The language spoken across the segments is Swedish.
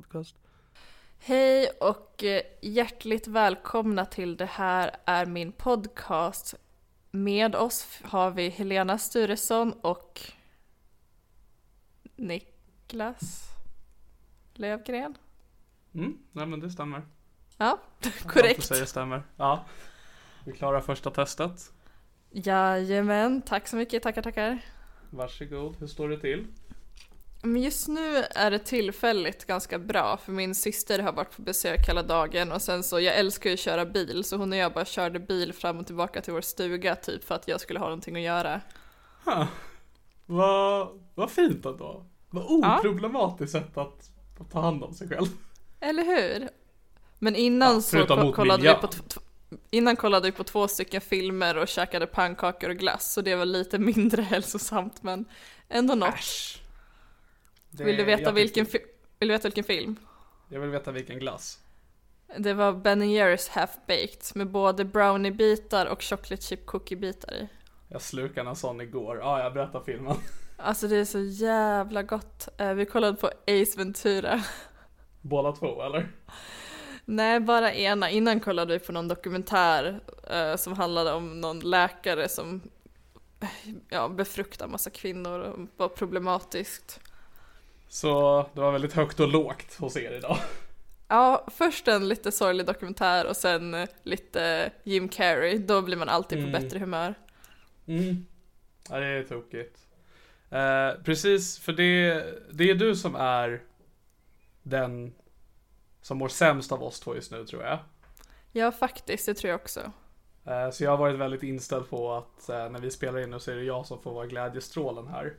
Podcast. Hej och eh, hjärtligt välkomna till Det här är min podcast. Med oss har vi Helena Sturesson och Niklas Lövgren. Mm, nej men det stämmer. Ja, Allt du korrekt. säger stämmer. Ja. Vi klarar första testet. Jajamän, tack så mycket, tackar tackar. Varsågod, hur står det till? Men just nu är det tillfälligt ganska bra för min syster har varit på besök hela dagen och sen så, jag älskar ju att köra bil så hon och jag bara körde bil fram och tillbaka till vår stuga typ för att jag skulle ha någonting att göra. Huh. Vad, vad fint ändå. Vad oproblematiskt sätt att, att ta hand om sig själv. Eller hur? Men innan Ja, så kollade vi på Innan kollade vi på två stycken filmer och käkade pannkakor och glass så det var lite mindre hälsosamt men ändå något. Äsch. Det- Vill du veta vilken, fi- vill du veta vilken film? Jag vill veta vilken glass. Det var Ben Jerrys Half Baked med både brownie-bitar och chocolate chip cookie-bitar i. Jag slukade en sån igår. Ja, jag berättar filmen. Alltså det är så jävla gott. Eh, Vi kollade på Ace Ventura. Båda två eller? Nej, bara ena. Innan kollade vi på någon dokumentär eh, som handlade om någon läkare som eh, ja, befruktar massa kvinnor och var problematiskt. Så det var väldigt högt och lågt hos er idag. Ja, först en lite sorglig dokumentär och sen lite Jim Carrey. Då blir man alltid på Mm. bättre humör. Mm. Ja, det är tokigt. Eh, precis, för det, det är du som är den som mår sämst av oss två just nu tror jag. Ja, faktiskt. Det tror jag också. Eh, så jag har varit väldigt inställd på att eh, när vi spelar in nu så är det jag som får vara glädjestrålen här.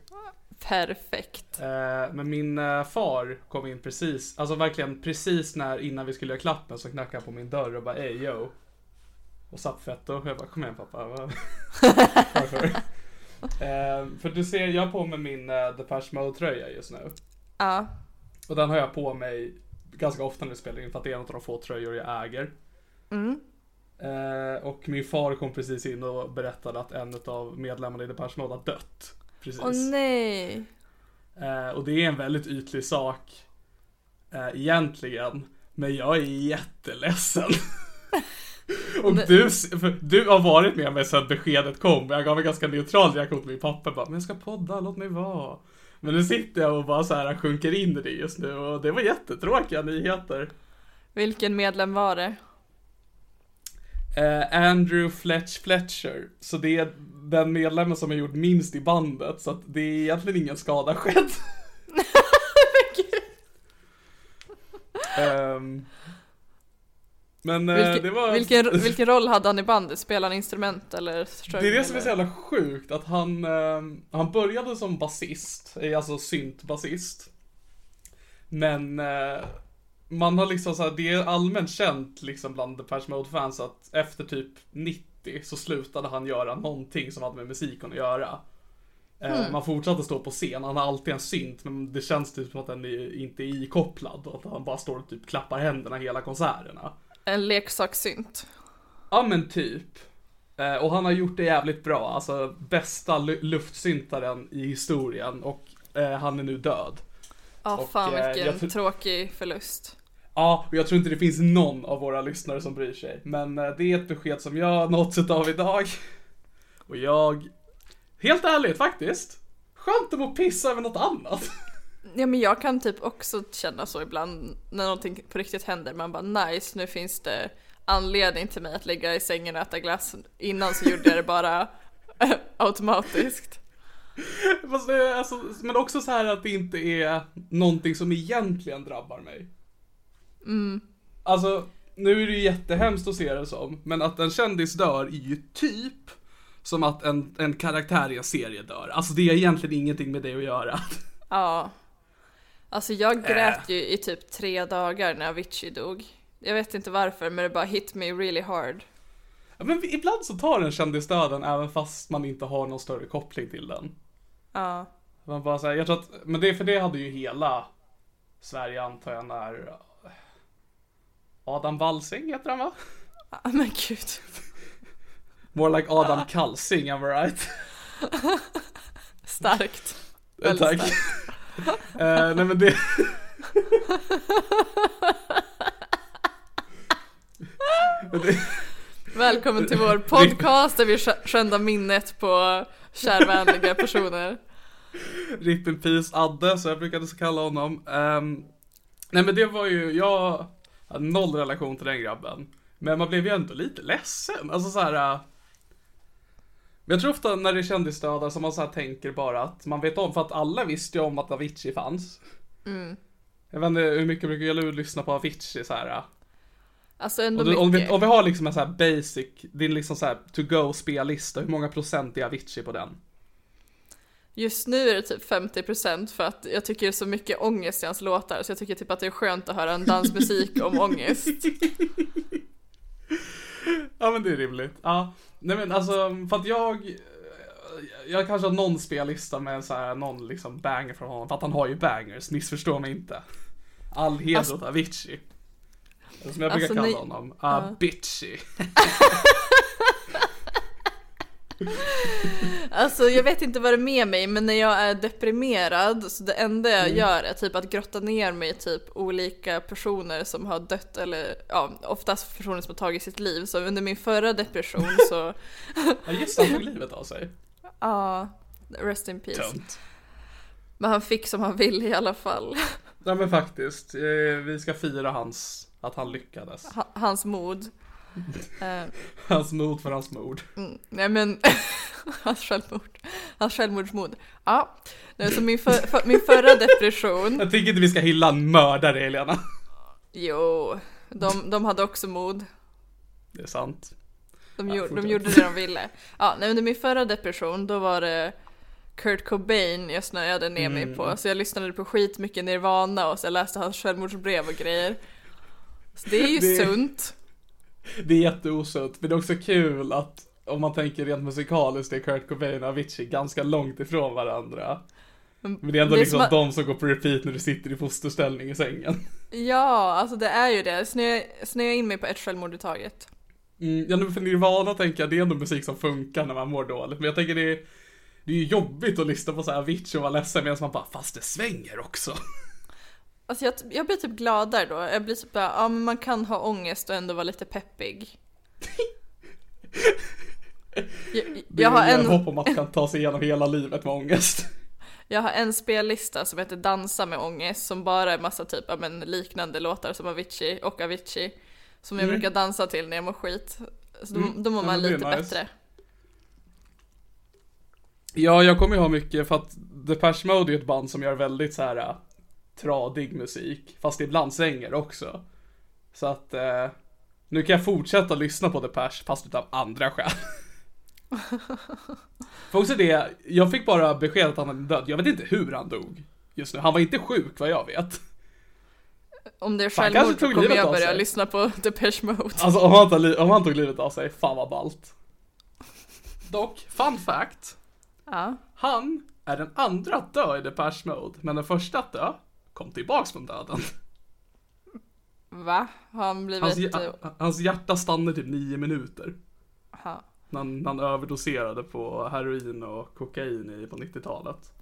Perfekt. Eh, men min far kom in precis, alltså verkligen precis när innan vi skulle göra klappen så knackade han på min dörr och bara ey yo. Och satt fett och jag bara kom igen pappa. Varför? för du ser, jag har på mig min Depeche Mode tröja just nu. Ja. Och den har jag på mig ganska ofta när vi spelar in för att det är en av de få tröjor jag äger. Mm. Eh, och min far kom precis in och berättade att en av medlemmarna i Depeche Mode har dött. Precis. Åh nej. Eh, och det är en väldigt ytlig sak eh, egentligen. Men jag är jätteledsen. och du, du har varit med mig sedan beskedet kom. Jag gav en ganska neutral reaktion till min pappa. Bara, men jag ska podda, låt mig vara. Men nu sitter jag och bara så här sjunker in i det just nu. Och det var jättetråkiga nyheter. Vilken medlem var det? Eh, Andrew Fletch Fletcher. Så det är den medlemmen som har gjort minst i bandet. Så att det är egentligen ingen skada skedd. Ehm, Men eh, Vilken, det var... vilken, vilken roll hade han i bandet? Spelade han instrument eller? Det är det som är så jävla sjukt, att han, eh, han började som basist, eh, alltså syntbasist. Men eh, man har liksom så här, det är allmänt känt liksom bland Depeche Mode-fans att efter typ 90 så slutade han göra någonting som hade med musiken att göra. Eh, Man fortsatte stå på scen, han har alltid en synt men det känns typ som att den är, inte är ikopplad och att han bara står och typ klappar händerna hela konserterna. En leksakssynt. Ja men typ. Eh, och han har gjort det jävligt bra, alltså bästa lu- luftsyntaren i historien och eh, han är nu död. Ja, Och, fan vilken jag tråkig förlust. Ja, och jag tror inte det finns någon av våra lyssnare som bryr sig. Men eh, det är ett besked som jag nåtts av idag. Och jag, helt ärligt faktiskt, skönt att må pissa över något annat. Ja men jag kan typ också känna så ibland när någonting på riktigt händer. Man bara nice, nu finns det anledning till mig att ligga i sängen och äta glass. Innan så gjorde jag det bara automatiskt. Fast är alltså, men också så här att det inte är någonting som egentligen drabbar mig. Alltså, nu är det ju jättehemskt att se det som, men att en kändis dör är ju typ som att en, en karaktär i en serie dör. Alltså det har egentligen ingenting med det att göra. Ja. Alltså jag grät ju i typ tre dagar när Avicii dog. Jag vet inte varför men det bara hit me really hard. Ja, Men ibland så tar en kändis döden även fast man inte har någon större koppling till den. Ja. Man bara säger, jag tror att, men det, för det hade ju hela Sverige antar jag när Adam Walsing heter han va? Ah, Men gud. More like Adam Kalsing, am I right? Starkt. Eh, Väldigt Tack. starkt. Eh, nej men det... Det... Välkommen till vår podcast där vi sk- skändar minnet på kärvänliga personer. Rip in peace Adde, så jag brukade så kalla honom. Ehm, nej men det var ju, jag noll relation till den grabben. Men man blev ju ändå lite ledsen. Alltså så här. äh, Men jag tror ofta när det är kändisdödar som man så här tänker bara att man vet om, för att alla visste ju om att Avicii fanns. Jag vet inte hur mycket brukar du lyssna på Avicii så här. äh? Alltså ändå Om, du, om, vi, om vi har liksom en så här basic, din liksom så här to go spellista, hur många procent är Avicii på den? Just nu är det typ 50% för att jag tycker det är så mycket ångest i hans låtar så jag tycker typ att det är skönt att höra en dansmusik om ångest. Ja men det är rimligt. Ja. Nej men alltså, för att jag... Jag kanske har någon spellista med så här, någon liksom banger från honom. För att han har ju bangers, missförstå mig inte. All heder Alltså- åt Avicii. Som jag brukar Alltså, kalla ni- honom. Uh, bitchy. Alltså jag vet inte vad det är med mig men när jag är deprimerad så det enda jag Mm. gör är typ att grotta ner mig i typ olika personer som har dött eller ja, oftast personer som har tagit sitt liv. Så under min förra depression så, Ja just han tog livet av sig. ja, rest in peace. Tönt. Men han fick som han ville i alla fall. Ja men faktiskt, eh, vi ska fira hans, att han lyckades. Ha- Hans mod. Eh, Hans mod för hans mord. Mm, nej men, hans självmord. Hans självmordsmod. Ja, nej, så min, för, för, min förra depression, Jag tycker inte vi ska hylla en mördare Helena. jo, de, de hade också mod. Det är sant. De, Ja, gjorde, de gjorde det de ville. Ja, nej, under min förra depression då var det Kurt Cobain jag snöade ner mig Mm. på. Så jag lyssnade på skitmycket Nirvana och så jag läste hans självmordsbrev och grejer. Så det är ju Det- sunt. Det är jätteosunt, men det är också kul att om man tänker rent musikaliskt är Kurt Cobain och Avicii ganska långt ifrån varandra. Men det är ändå Det är liksom som att- de som går på repeat när du sitter i fosterställning i sängen. Ja, alltså det är ju det. Snöa, snöa in mig på ett självmord i taget. Mm, ja, för Nirvana tänker jag, det är ändå musik som funkar när man mår dåligt. Men jag tänker det är, det är ju jobbigt att lyssna på så här Avicii och vara ledsen medan man bara, fast det svänger också. Alltså jag, jag blir typ gladare då. Jag blir typ bara, ja men man kan ha ångest och ändå vara lite peppig. Jag, jag, har en, hopp om att man kan ta sig igenom hela livet med ångest. jag har en spellista som heter Dansa med ångest som bara är massa typ ja, men, liknande låtar som Avicii och Avicii. Som jag Mm. brukar dansa till när jag mår skit. Så då, Mm. då mår Ja, man är lite nice. bättre. Ja, jag kommer ju ha mycket för att Depeche Mode är ett band som gör väldigt så här tradig musik. Fast ibland svänger också. Så att, eh, Nu kan jag fortsätta lyssna på Depeche fast utav andra skäl. För också det, jag fick bara besked att han är död. Jag vet inte hur han dog just nu. Han var inte sjuk vad jag vet. Om det är självmord kommer jag börja lyssna på Depeche Mode. Alltså om han, tog, om han tog livet av sig, fan vad ballt. Dock, fun fact. Ja. Han är den andra att dö i Depeche Mode, men den första att dö kom tillbaks från döden. Va? Har han blivit... Hans, eh, hans hjärta stannade typ nio minuter. ha. När han, han överdoserade på heroin och kokain i, på 90-talet.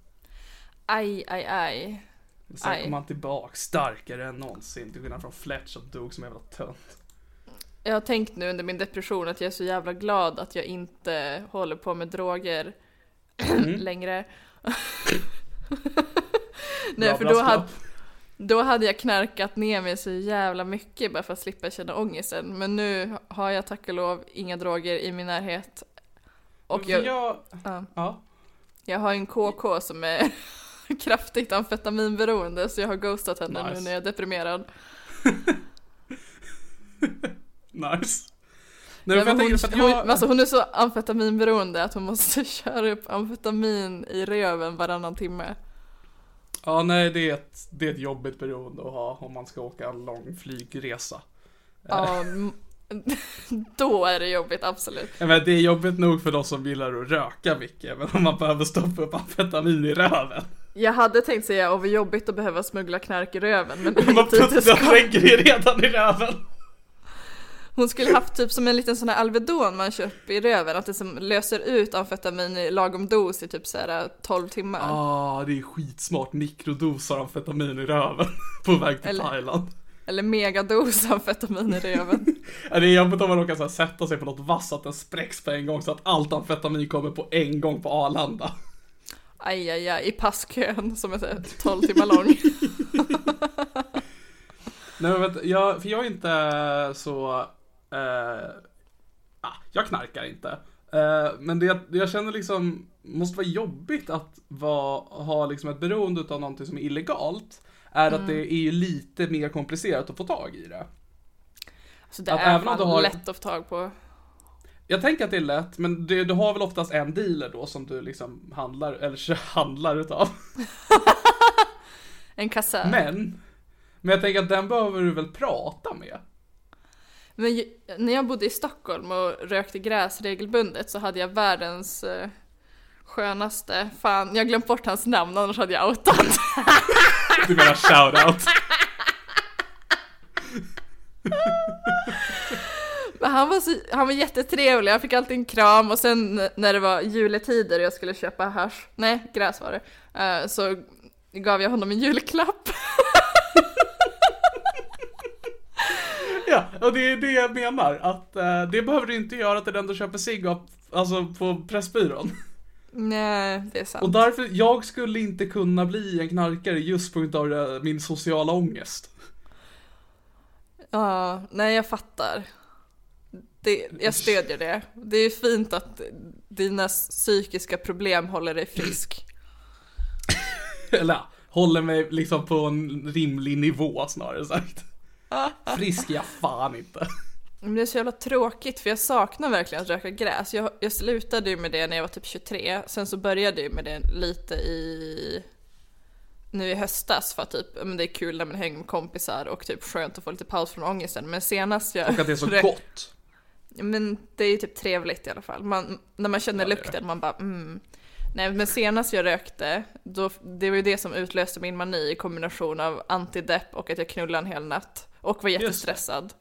Aj, aj, aj. Men Sen Aj. kom han tillbaks starkare än någonsin, till skillnad från Fletch som dog som jävla tönt. Jag har tänkt nu under min depression att jag är så jävla glad att jag inte håller på med droger Mm. längre. Nej, Bra för då hade, då hade jag knarkat ner mig så jävla mycket bara för att slippa känna ångesten. Men nu har jag tack och lov inga droger i min närhet. Och jag, jag, ja, ja. jag har en KK som är kraftigt amfetaminberoende så jag har ghostat henne nu Nice. när jag är deprimerad. Nice. Nej, Nej, jag hon, jag... alltså hon är så amfetaminberoende att hon måste köra upp amfetamin i röven varannan timme. Ja, nej, det är, ett, det är ett jobbigt beroende att ha om man ska åka en lång flygresa. Ja, då är det jobbigt, absolut. Ja, Men det är jobbigt nog för de som gillar att röka mycket, men om man behöver stoppa upp amfetamin i röven. Jag hade tänkt säga, åh vad jobbigt att behöva smuggla knark i röven, men det är Man inte det puttar ska. lägger ju redan i röven. Hon skulle haft typ som en liten sån här Alvedon man köper i röven, att det som löser ut amfetamin i lagom dos i typ så här 12 timmar. Ah, det är skitsmart. Mikrodosar amfetamin i röven på väg till Eller- Thailand. Eller megados amfetamin i röven. Ja, det är jobbigt om man råkar så sätta sig på något vass så att den spräcks på en gång så att allt amfetamin kommer på en gång på Arlanda. Aj, aj, aj, i passkön som är så här 12 timmar lång. Nej men vet, jag, för jag är inte så, eh, ah, jag knarkar inte. Eh, men det jag känner liksom, måste vara jobbigt att vara, ha liksom ett beroende av någonting som är illegalt. Är att det är ju lite mer komplicerat att få tag i det. Så det Att är även fan har- lätt att få tag på. Jag tänker att det är lätt, men du, du har väl oftast en dealer då som du liksom handlar, eller handlar utav. En kassör. Men, men jag tänker att den behöver du väl prata med? Men när jag bodde i Stockholm och rökte gräs regelbundet så hade jag världens eh, skönaste, fan jag har glömt bort hans namn annars hade jag outat. Du menar shoutout? Men han var, så, han var jättetrevlig, jag fick alltid en kram och sen när det var juletider och jag skulle köpa hasch, nej gräs var det, eh, så gav jag honom en julklapp. Ja, och det är det jag menar. Att eh, det behöver du inte göra till den du köper cigg av, alltså på Pressbyrån. Nej, det är sant. Och därför, jag skulle inte kunna bli en knarkare just på grund av eh, min sociala ångest. Ja, nej jag fattar. Det, jag stödjer det. Det är fint att dina psykiska problem håller dig frisk. Eller håller mig liksom på en rimlig nivå snarare sagt. Frisk jag fan inte. Men det är så jävla tråkigt för jag saknar verkligen att röka gräs. Jag, jag slutade ju med det när jag var typ 23, sen så började jag med det lite i nu i höstas för att typ, men det är kul när man hänger med kompisar och typ skönt att få lite paus från ångesten. Men senast jag... Och att det är så rök- gott. Men det är ju typ trevligt i alla fall. Man, när man känner Ja, lukten, man bara mm. Nej men senast jag rökte, då, det var ju det som utlöste min mani i kombination av antidepp och att jag knullade en hel natt. Och var jättestressad.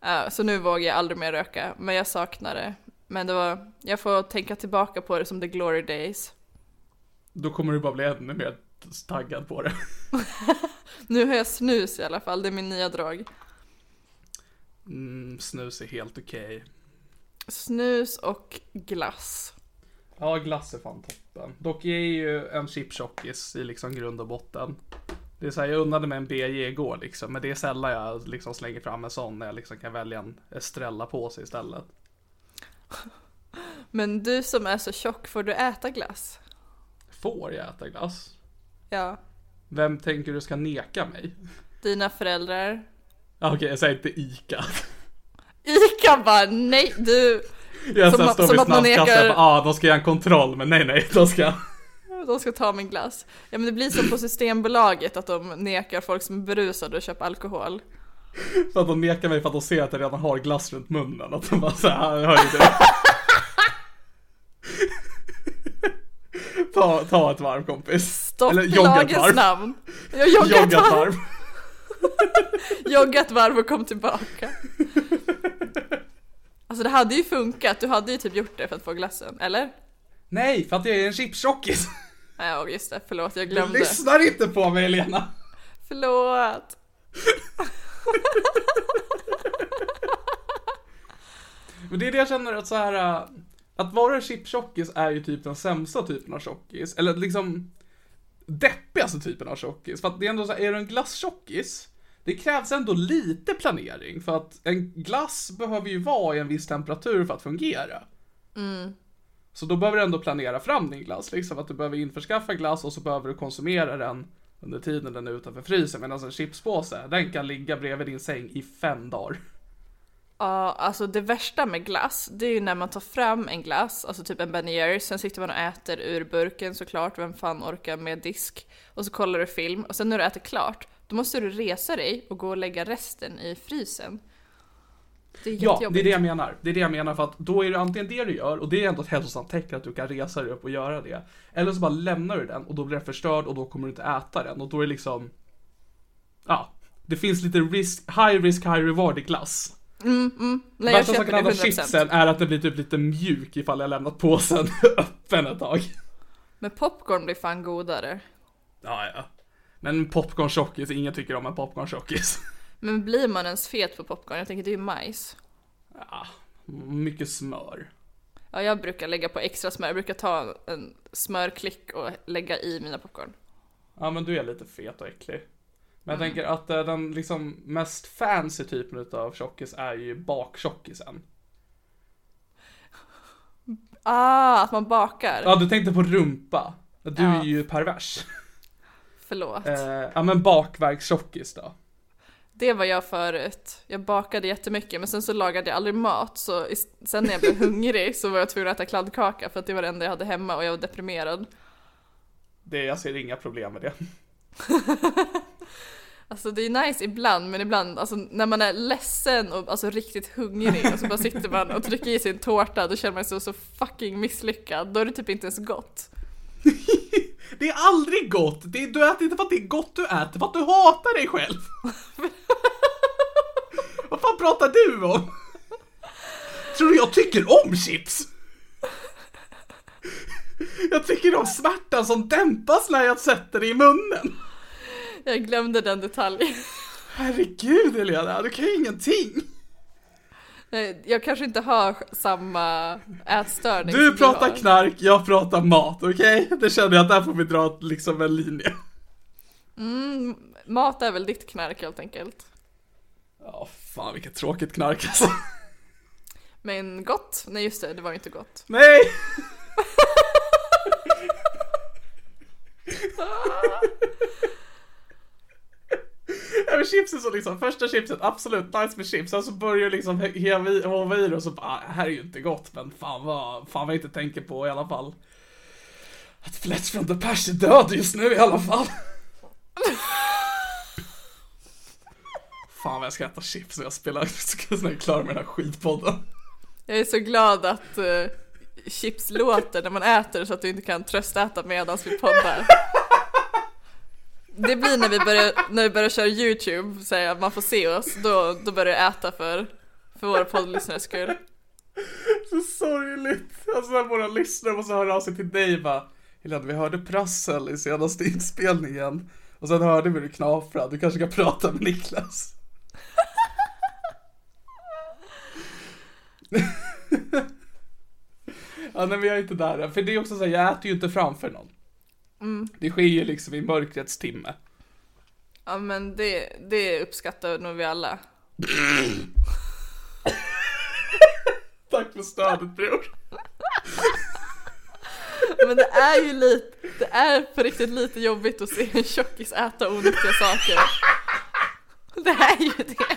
Eh, så nu vågar jag aldrig mer röka, men jag saknar det. Men det var, jag får tänka tillbaka på det som the glory days. Då kommer du bara bli ännu mer taggad på det. Nu har jag snus i alla fall, det är min nya drag. Mm, snus är helt okej. Snus och glass. Ja, glass är fan toppen. Dock är ju en chiptjockis i liksom grund och botten. Det är så här, jag unnade mig en BJ igår liksom, men det är sällan jag liksom slänger fram en sån när jag liksom kan välja en Estrella på sig istället. Men du som är så tjock, får du äta glass? Får jag äta glass? Ja. Vem tänker du ska neka mig? Dina föräldrar? Ah, Okej, jag säger inte ICA. Ica bara nej du, Jag Som som att- man nekar- bara, ah, de ska göra en kontroll, men nej nej, de ska... de ska ta min glass. Ja men det blir som på Systembolaget att de nekar folk som är berusade att köpa alkohol. För att de nekar mig för att de ser att jag redan har glass runt munnen. Att de bara såhär, hör ju ta, ta ett varv kompis. Stopp Eller i jogga ett lagens varv. namn. Jag joggat Jogga ett varv. varv. Joggat varv och kom tillbaka. Alltså det hade ju funkat, du hade ju typ gjort det för att få glassen, eller? Nej, för att jag är en chipstjockis. Ja just det, förlåt jag Du glömde. lyssnar inte på mig Elena. Förlåt. Men det är det jag känner att så här. äh, Att vara en chipstjockis är ju typ den sämsta typen av tjockis. Eller liksom deppigaste typen av tjockis. För att det är ändå så här, är du en glasstjockis, det krävs ändå lite planering. För att en glass behöver ju vara i en viss temperatur för att fungera. Så då behöver du ändå planera fram din glass, liksom att du behöver införskaffa glass och så behöver du konsumera den under tiden den är utanför frysen. Medan en chipspåse, den kan ligga bredvid din säng i fem dagar. Ja, alltså det värsta med glass, det är ju när man tar fram en glass, alltså typ en Ben Jerrys, sen sitter man och äter ur burken såklart, vem fan orkar med disk? Och så kollar du film, och sen när du äter klart, då måste du resa dig och gå och lägga resten i frysen. Det är Ja, det är det jag menar. Det är det jag menar för att då är det antingen det du gör och det är ändå ett hälsosamt tecken att du kan resa dig upp och göra det. Eller så bara lämnar du den och då blir den förstörd och då kommer du inte äta den och då är det liksom... Ja, det finns lite risk, high risk, high reward i glass. Nej, jag Värsta som köper kan det hända 100%. chipsen är att den blir typ lite mjuk ifall jag lämnat påsen öppen ett tag. Men popcorn blir fan godare. Ja, ja. Men popcorn-tjockis, ingen tycker om en popcorn-tjockis. Men blir man ens fet på popcorn? Jag tänker det är ju majs. Ja, mycket smör. Ja, jag brukar lägga på extra smör. Jag brukar ta en smörklick och lägga i mina popcorn. Ja men du är lite fet och äcklig. Men jag tänker att eh, den liksom mest fancy typen utav tjockis är ju baktjockisen. Ah, att man bakar. Ja du tänkte på rumpa. Du Ja. är ju pervers. Förlåt. Eh, ja men bakverkstjockis då. Det var jag förut. Jag bakade jättemycket men sen så lagade jag aldrig mat så sen när jag blev hungrig så var jag tvungen att äta kladdkaka för att det var det enda jag hade hemma och jag var deprimerad. Det, jag ser inga problem med det. Alltså det är nice ibland men ibland, alltså när man är ledsen och alltså riktigt hungrig och så bara sitter man och trycker i sin tårta då känner man sig så, så fucking misslyckad. Då är det typ inte ens gott. Det är aldrig gott! Det är, du äter inte för att det är gott du äter, för att du hatar dig själv! Vad fan pratar du om? Tror du jag tycker om chips? Jag tycker om smärtan som dämpas när jag sätter det i munnen. Jag glömde den detaljen. Herregud Helena, du kan ju ingenting. Jag kanske inte har samma ätstörning Du pratar har. knark, jag pratar mat, okej? Det känner jag att där får vi dra liksom en linje. Mat är väl ditt knark helt enkelt. Ja, fan vilket tråkigt knark alltså. Men gott? Nej just det, det var ju inte gott. Nej! Ja, men så liksom, första chipset, absolut nice med chips, sen så börjar du liksom i, hova i det och så bara, "Ah, här är ju inte gott, men fan vad, fan vad jag inte tänker på i alla fall. Att Fletch from the Pers är död just nu i alla fall. fan vad jag ska äta chips och jag spelar, ska snart klara med den här skitpodden. Jag är så glad att eh, uh, chips låter när man äter så att du inte kan tröstäta medan vi poddar. Det blir när vi börjar, när vi börjar köra YouTube, så att man får se oss, då, då börjar jag äta för, för våra poddlyssnares skull. Så sorgligt. Alltså när våra lyssnare måste höra av sig till dig bara Helena, vi hörde prassel i senaste inspelningen och sen hörde vi det knapra, du kanske kan prata med Niklas. ja nej men jag är inte där än. för det är också så här, jag äter ju inte framför någon. Det sker ju liksom i mörkrets timme. Ja men det, det uppskattar nog vi alla. Tack för stödet bror. Men det är ju lite, det är på riktigt lite jobbigt att se en tjockis äta onyttiga saker. Det är ju det.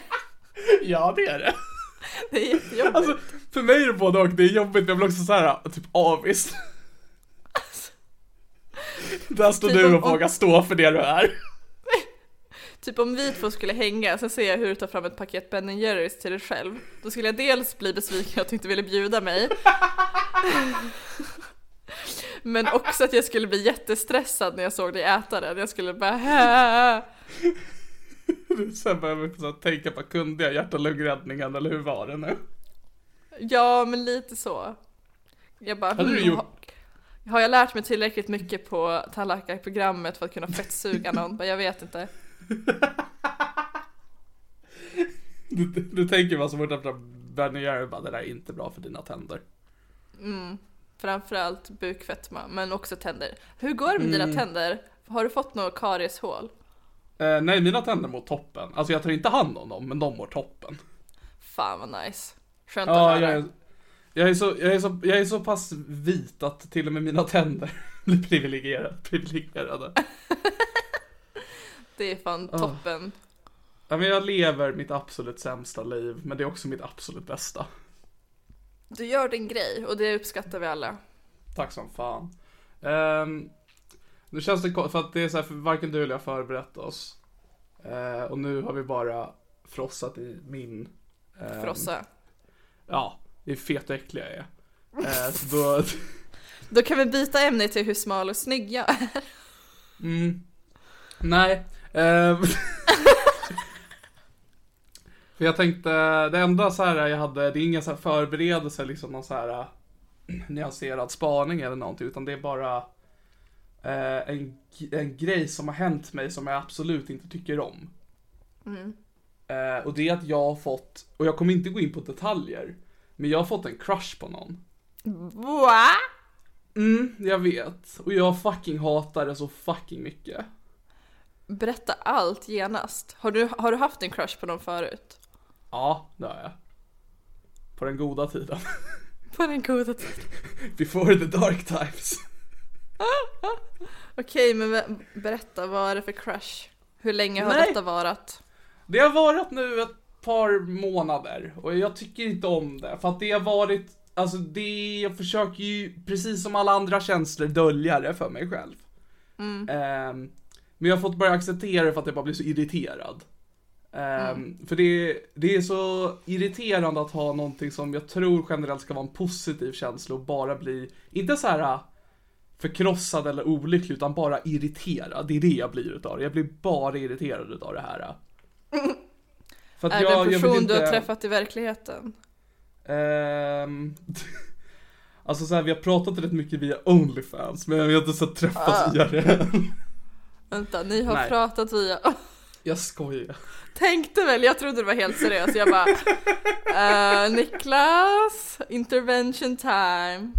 Ja det är det. Det är jättejobbigt. Alltså, för mig är det både och. Det är jobbigt men jag blir också så här typ avis. Där står Typ du om- och vågar stå för det du är. Typ om vi två skulle hänga, så ser jag hur du tar fram ett paket Ben Jerrys till dig själv. Då skulle jag dels bli besviken att du inte ville bjuda mig. Men också att jag skulle bli jättestressad när jag såg dig äta den. Jag skulle bara "Hä?" Sen så här tänka på, kunde jag hjärt och lungräddningen eller hur var det nu? Ja, men lite så. Jag bara, Hade du "Hmm, gjort- har- jag lärt mig tillräckligt mycket på tandläkarprogrammet för att kunna fettsuga någon? Bara, Jag vet inte. Du, du tänker vad som fort efter Ben Jerry bara, det där är inte bra för dina tänder. Framförallt bukfetma, men också tänder. Hur går det med dina tänder? Har du fått något karieshål? Eh, nej, mina tänder mår toppen. Alltså jag tar inte hand om dem, men de mår toppen. Fan vad nice. Skönt att Ja, höra. jag jag, är så, jag, är så, jag är så pass vit att till och med mina tänder blir privilegierade. privilegierade. Det är fan Ah. toppen. Ja, men jag lever mitt absolut sämsta liv, men det är också mitt absolut bästa. Du gör din grej och det uppskattar vi alla. Tack som fan. Um, nu känns det för att det är så här, för varken du eller jag förberett oss. Eh, och nu har vi bara frossat i min... ehm, Frossa. Ja, är fet och äcklig jag är. Eh, så då, Då kan vi byta ämne till hur smal och snygg jag är. mm, nej. ehm, för jag tänkte, det enda så här jag hade, det är inga så här förberedelser, liksom någon så här äh, nyanserad spaning eller någonting, utan det är bara eh, en, en grej som har hänt mig som jag absolut inte tycker om. Eh, och det är att jag har fått, och jag kommer inte gå in på detaljer, men jag har fått en crush på någon. Va? Mm, jag vet. Och jag fucking hatar det så fucking mycket. Berätta allt genast. Har du, har du haft en crush på någon förut? Ja, det har jag. På den goda tiden. På den goda tiden. Before the dark times. Okej, men be- berätta, vad är det för crush? Hur länge har Nej. detta varat? Det har varit nu ett par månader och jag tycker inte om det. För att det har varit, alltså det, jag försöker ju precis som alla andra känslor dölja det för mig själv. Ehm, men jag har fått börja acceptera det för att jag bara blir så irriterad. Ehm, För det, det är så irriterande att ha någonting som jag tror generellt ska vara en positiv känsla och bara bli, inte så här äh, förkrossad eller olycklig utan bara irriterad. Det är det jag blir utav det. Jag blir bara irriterad utav det här. För Är det jag- en jag vill person du har inte- träffat i verkligheten? Ehm, alltså så här, vi har pratat rätt mycket via Onlyfans, men vi har inte så träffats IRL. Vänta, ni har Nej. pratat via... Jag skojar. Tänkte väl, jag trodde det var helt seriöst. Jag bara... eh, Niklas, intervention time.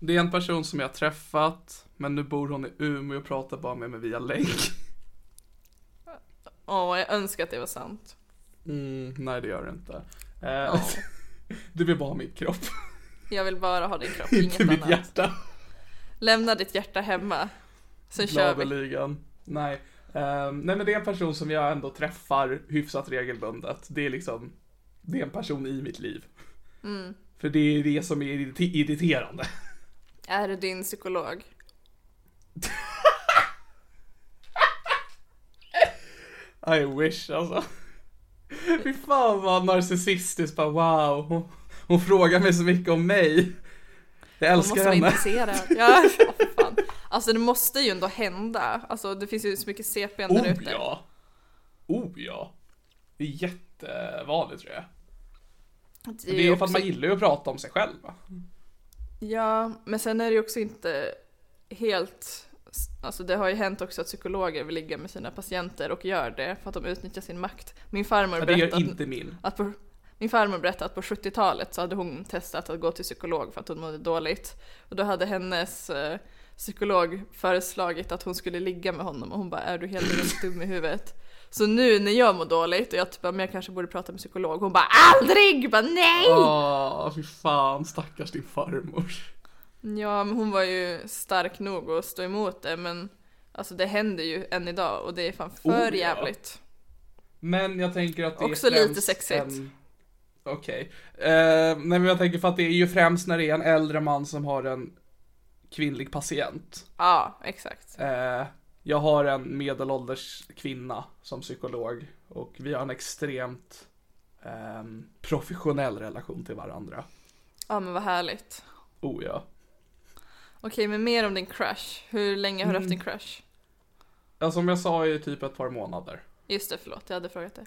Det är en person som jag har träffat, men nu bor hon i Umeå och pratar bara med mig via länk. Åh, jag önskar att det var sant. Mm, nej det gör det inte. Eh, Ja. Du vill bara ha min kropp, Jag vill bara ha din kropp, inget inte mitt annat. hjärta. Lämna ditt hjärta hemma. Sen kör vi. Nej. Ehm, nej men det är en person som jag ändå träffar hyfsat regelbundet. Det är liksom, det är en person i mitt liv. Mm. För det är det som är irrite- irriterande. Är det din psykolog? I wish alltså. Fy fan vad narcissistiskt bara wow. Hon, hon frågar mig så mycket om mig. Jag Man älskar måste vara henne. intresserad. Ja, för fan. Alltså det måste ju ändå hända. Alltså det finns ju så mycket CP där Oh ute. ja. Oh ja. Det är jättevanligt tror jag. Det Det är för också- att man gillar ju att prata om sig själv va? Ja, men sen är det ju också inte helt... Alltså det har ju hänt också att psykologer vill ligga med sina patienter och gör det för att de utnyttjar sin makt. Min farmor Ja, berättade inte min. att på, min farmor berättade att på 70-talet så hade hon testat att gå till psykolog för att hon mådde dåligt. Och då hade hennes eh, psykolog föreslagit att hon skulle ligga med honom och hon bara är du helt enkelt dum i huvudet? Så nu när jag mår dåligt och jag typ men jag kanske borde prata med psykolog, hon bara aldrig! Bara nej! Åh, fy fan stackars din farmor. Ja, men hon var ju stark nog att stå emot det, men alltså det händer ju än idag och det är fan för Oh, ja. jävligt. Men jag tänker att det Också är lite sexigt. En, Okej. Eh, nej men jag tänker för att det är ju främst när det är en äldre man som har en kvinnlig patient. Ja, exakt. Eh, jag har en medelålders kvinna som psykolog och vi har en extremt ehm, professionell relation till varandra. Ja men vad härligt. Oh ja. Okej, men mer om din crush. Hur länge har du haft din crush? Ja, som jag sa i typ ett par månader. Just det, förlåt, jag hade frågat det.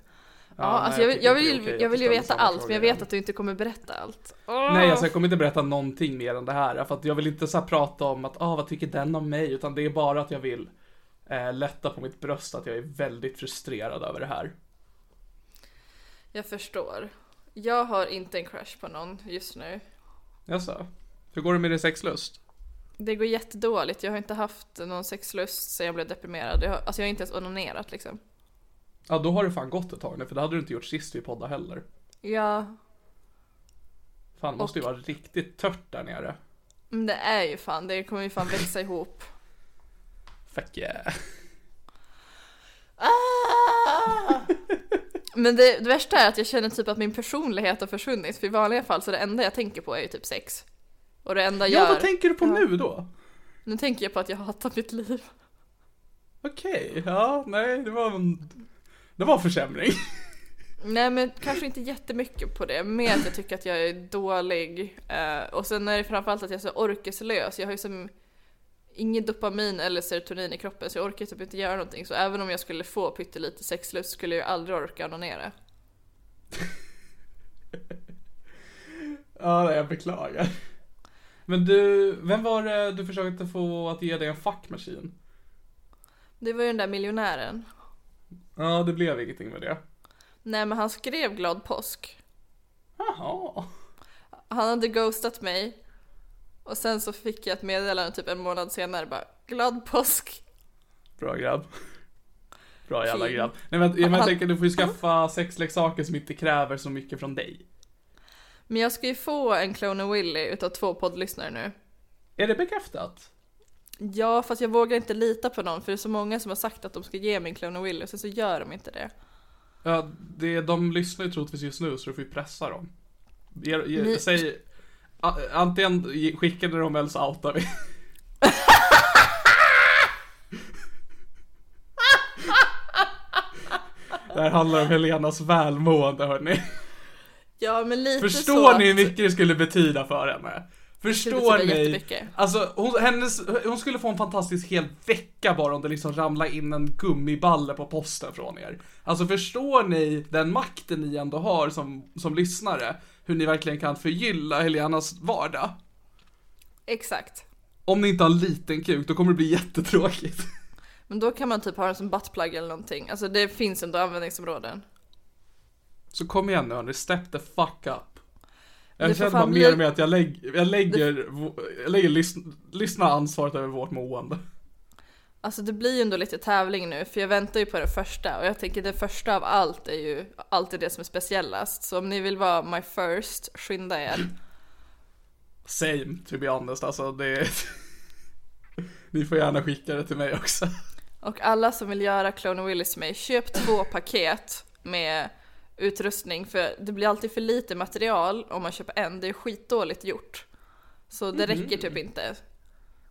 Ja, nej, alltså jag, vill- jag, vill, jag att vill ju veta allt, men jag vet att du inte kommer berätta allt. Åh! Nej, alltså jag kommer inte berätta någonting mer än det här. För att jag vill inte så prata om att, ah, vad tycker den om mig? Utan det är bara att jag vill eh, lätta på mitt bröst att jag är väldigt frustrerad över det här. Jag förstår. Jag har inte en crush på någon just nu. Jaså? Hur går det med din sexlust? Det går jättedåligt. Jag har inte haft någon sexlust sen jag blev deprimerad. Jag har, alltså jag har inte ens onanerat liksom. Ja, då har det fan gått ett tag nu, för det hade du inte gjort sist vi poddade heller. Ja, Fan, det måste ju vara riktigt tört där nere. men det är ju fan, det kommer ju fan växa ihop. Fuck yeah. Ah! Men det, det värsta är att jag känner typ att min personlighet har försvunnit. För i vanliga fall så det enda jag tänker på är ju typ sex. Och det enda jag Ja, gör... vad tänker du på nu då? Nu tänker jag på att jag hatar mitt liv. Okej, ja, nej, det var en... Det var en försämring. Nej men kanske inte jättemycket på det, mer att jag tycker att jag är dålig. Eh, och sen är det framförallt att jag är så orkeslös. Jag har ju som ingen dopamin eller serotonin i kroppen så jag orkar typ inte göra någonting. Så även om jag skulle få pyttelite sexlust skulle jag aldrig orka onanera. Ja, jag beklagar. Men du, vem var det du försökte få att ge dig en fuckmaskin? Det var ju den där miljonären. Ja, det blev ingenting med det. Nej men han skrev glad påsk. Jaha. Han hade ghostat mig. Och sen så fick jag ett meddelande typ en månad senare bara glad påsk. Bra grabb. Bra jävla grabb. Nej men, men jag tänker du får ju skaffa sexleksaker som inte kräver så mycket från dig. Men jag ska ju få en Clone Willy utav två poddlyssnare nu. Är det bekräftat? Ja, fast jag vågar inte lita på någon för det är så många som har sagt att de ska ge mig en Clone Willy och sen så gör de inte det. Ja, det, de lyssnar ju troligtvis just nu så du får ju pressa dem. Ge, ge, Ni- Säg, antingen ge- skickar ni dem eller så outar vi. Det här handlar om Helenas välmående hörni. Ja, men lite så Förstår att- ni hur mycket det skulle betyda för henne? Förstår ni? Alltså hon, hennes, hon skulle få en fantastisk hel vecka bara om det liksom ramlar in en gummiballe på posten från er. Alltså förstår ni den makten ni ändå har som, som lyssnare? Hur ni verkligen kan förgylla Helenas vardag? Exakt. Om ni inte har en liten kuk, då kommer det bli jättetråkigt. Men då kan man typ ha den som buttplug eller någonting. Alltså det finns ändå användningsområden. Så kom igen nu hörni, step the fuck up. Jag känner bara mer och mer att jag, lägg, jag lägger, jag lägger lys, lyssna ansvaret över vårt mående. Alltså det blir ju ändå lite tävling nu för jag väntar ju på det första och jag tänker det första av allt är ju alltid det som är speciellast. Så om ni vill vara my first, skynda er. Same, to be honest, alltså det... Ni får gärna skicka det till mig också. Och alla som vill göra Clone Willis mig, köp två paket med utrustning för det blir alltid för lite material om man köper en. Det är skitdåligt gjort. Så det räcker typ inte.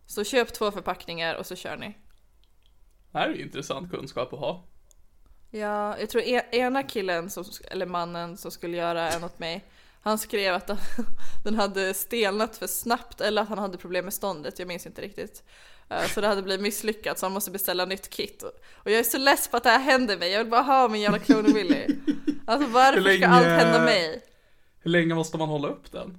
Så köp två förpackningar och så kör ni. Det här är ju intressant kunskap att ha. Ja, jag tror e- ena killen, som, eller mannen som skulle göra en åt mig, han skrev att den hade stelnat för snabbt eller att han hade problem med ståndet, jag minns inte riktigt. Eh, Så det hade blivit misslyckat så han måste beställa nytt kit. Och jag är så less på att det här händer mig, jag vill bara ha min jävla Clone Willy. Alltså varför Hur ska länge- allt hända mig? Hur länge måste man hålla upp den?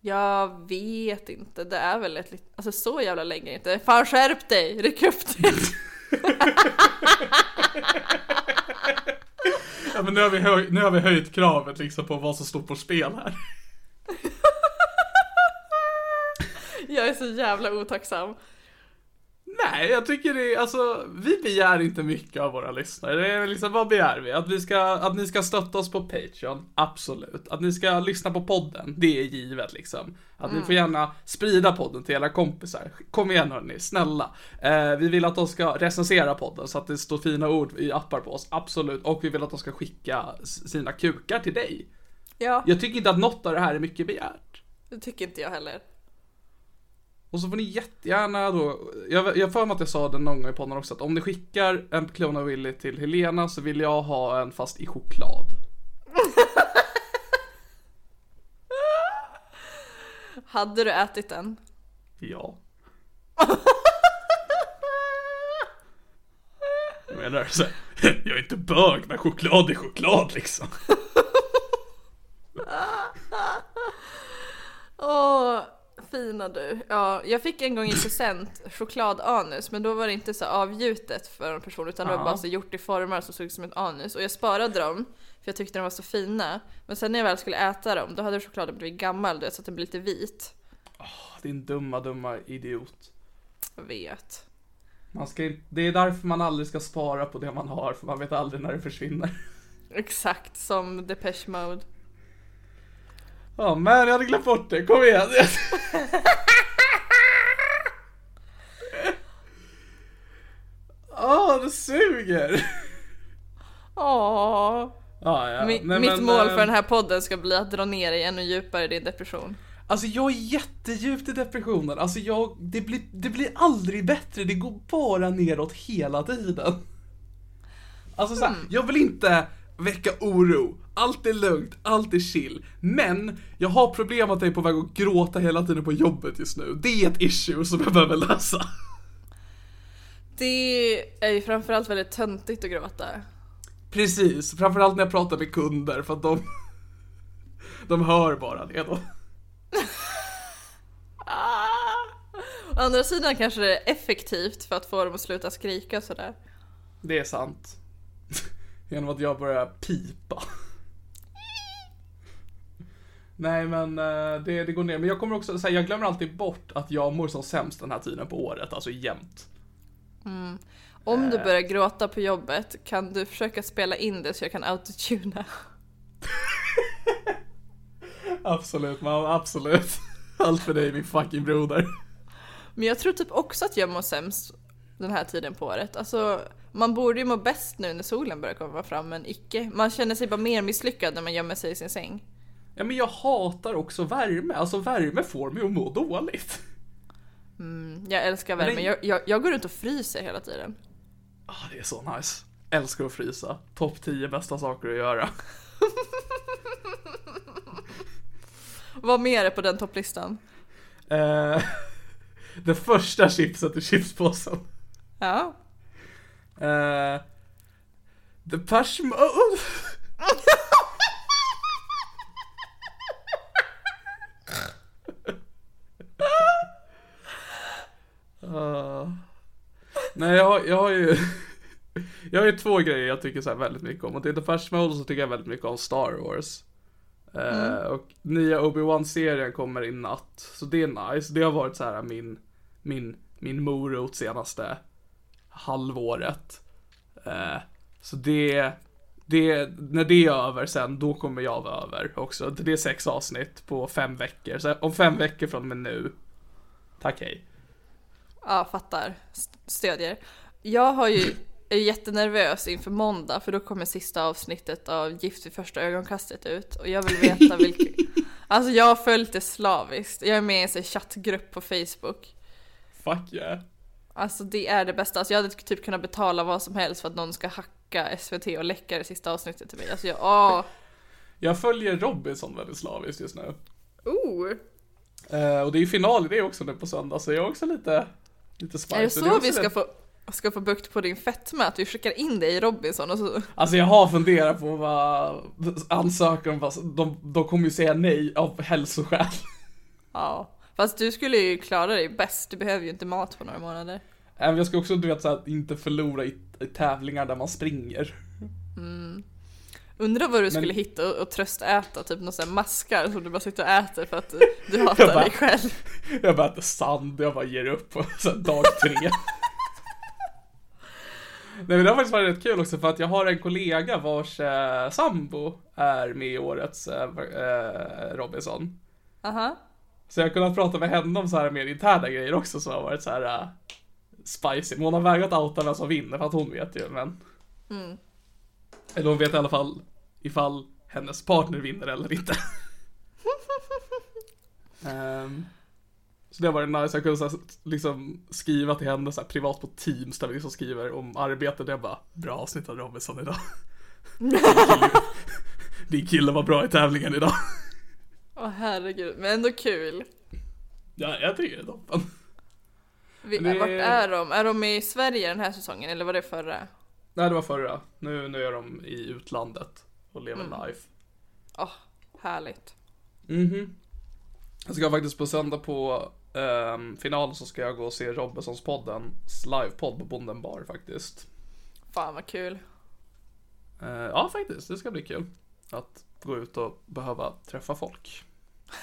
Jag vet inte, det är väl ett lit- alltså så jävla länge inte. Fan skärp dig, ryck upp dig! Ja men nu har vi, höj, nu har vi höjt kravet liksom på vad som står på spel här. Jag är så jävla otacksam. Nej, jag tycker det är, alltså, vi begär inte mycket av våra lyssnare. Det är liksom, vad begär vi? Att vi ska, att ni ska stötta oss på Patreon? Absolut. Att ni ska lyssna på podden? Det är givet liksom. Att ni får gärna sprida podden till era kompisar. Kom igen hörni, snälla. Eh, vi vill att de ska recensera podden så att det står fina ord i appar på oss. Absolut. Och vi vill att de ska skicka sina kukar till dig. Ja, Jag tycker inte att något av det här är mycket begärt. det tycker inte jag heller. Och så får ni jättegärna då, jag jag för mig att jag sa det någon gång i podden också, att om ni skickar en klon av Willy till Helena så vill jag ha en fast i choklad. Hade du ätit den? Ja. Jag menar så här, jag är inte bög men choklad är choklad liksom. Åh, fina du. Ja, jag fick en gång i present chokladanus, men då var det inte så avgjutet för en person, utan det var bara så gjort i former som såg ut som ett anus. Och jag sparade dem, för jag tyckte de var så fina. Men sen när jag väl skulle äta dem, då hade chokladen blivit gammal, du vet, så att den blev lite vit. Din dumma, dumma idiot. Jag vet. Man ska det är därför man aldrig ska spara på det man har, för man vet aldrig när det försvinner. Exakt som Depeche Mode. Ja men jag hade glömt bort det, kom igen. Åh, det suger! Åh. Ja, ja. Mi- Nej, mitt men, mål eh, för den här podden ska bli att dra ner dig ännu djupare i din depression. Alltså jag är jättedjupt i depressionen, alltså jag, det blir, det blir aldrig bättre, det går bara neråt hela tiden. Alltså såhär, jag vill inte väcka oro, allt är lugnt, allt är chill. Men, jag har problem att jag är på väg att gråta hela tiden på jobbet just nu. Det är ett issue som jag behöver lösa. Det är ju framförallt väldigt töntigt att gråta. Precis, framförallt när jag pratar med kunder för att de, de hör bara det då. Å andra sidan kanske det är effektivt för att få dem att sluta skrika sådär. Det är sant. Genom att jag börjar pipa. Nej men eh, det, det går ner. Men jag kommer också säga, jag glömmer alltid bort att jag mår som sämst den här tiden på året, alltså jämt. Om Eh. du börjar gråta på jobbet, kan du försöka spela in det så jag kan autotuna? Absolut mamma, absolut. Allt för dig min fucking broder. Men jag tror typ också att jag mår sämst den här tiden på året. Alltså, man borde ju må bäst nu när solen börjar komma fram, men icke. Man känner sig bara mer misslyckad när man gömmer sig i sin säng. Ja men jag hatar också värme, alltså värme får mig att må dåligt. Jag älskar värme, Nej. jag, jag, jag går runt och fryser hela tiden. Ah, det är så nice. Älskar att frysa. Topp 10 bästa saker att göra. Vad mer är på den topplistan? Eh, det första chipset i chipspåsen. Ja. Uh, Depeche Mode. Uh, nej, jag, har- jag har ju... Jag har ju två grejer jag tycker så väldigt mycket om. Och det är Depeche Mode och så tycker jag väldigt mycket om Star Wars. Eh, Och nya Obi-Wan-serien kommer i natt. Så det är nice. Det har varit så här min, min, min morot senaste halvåret. Eh, så det, det, när det är över sen, då kommer jag vara över också. Det är sex avsnitt på fem veckor. Så om fem veckor från och med nu, tack hej. Ja, fattar. St- Stödjer. Jag har ju, är jättenervös inför måndag för då kommer sista avsnittet av Gift vid första ögonkastet ut och jag vill veta vilket... Alltså jag har följt det slaviskt. Jag är med i en chattgrupp på Facebook. Fuck yeah. Alltså det är det bästa. Alltså jag hade typ kunnat betala vad som helst för att någon ska hacka SVT och läcka det sista avsnittet till mig. Alltså jag, åh! Jag följer Robinson väldigt slaviskt just nu. Oh! Eh, och det är ju final i det också nu på söndag, så jag är också lite, lite spicy. Är det så också vi ska lite- få, ska få bukt på din fetma? Att vi skickar in dig i Robinson och så... Alltså jag har funderat på vad ansöka om, vad- de, de kommer ju säga nej av hälsoskäl. Ja. Fast du skulle ju klara dig bäst. Du behöver ju inte mat på några månader. Även jag ska också, du vet, så här, inte förlora i, i tävlingar där man springer. Undrar vad du Men- skulle hitta och, och tröstäta, typ här maskar som du bara sitter och äter för att du hatar bara- dig själv. Jag bara äter sand, jag bara ger upp på så här, dag tre. Nej men det har faktiskt varit rätt kul också för att jag har en kollega vars eh, sambo är med i årets eh, eh, Robinson. Aha. Så jag har kunnat prata med henne om så här mer interna grejer också som har varit så här uh, spicy. Men hon har vägrat outa vem som vinner för att hon vet ju men. Eller hon vet i alla fall ifall hennes partner vinner eller inte. Ehm, så det var det nice, jag kunde så här, liksom skriva till henne så här, privat på Teams där vi liksom skriver om arbetet. Jag bara, bra avsnitt av Robinson idag. Din kille, din kille var bra i tävlingen idag. Åh herregud, men ändå kul. Ja, jag tycker det är toppen. Vi, det- Vart är de? Är de i Sverige den här säsongen eller var det förra? Nej, det var förra. Nu, nu är de i utlandet och lever life. Åh, härligt. Mhm. Jag ska faktiskt på söndag på um, finalen så ska jag gå och se Robinsons-podden livepodd på Bonden bar faktiskt. Fan vad kul. Eh, ja, faktiskt. Det ska bli kul. Att gå ut och behöva träffa folk.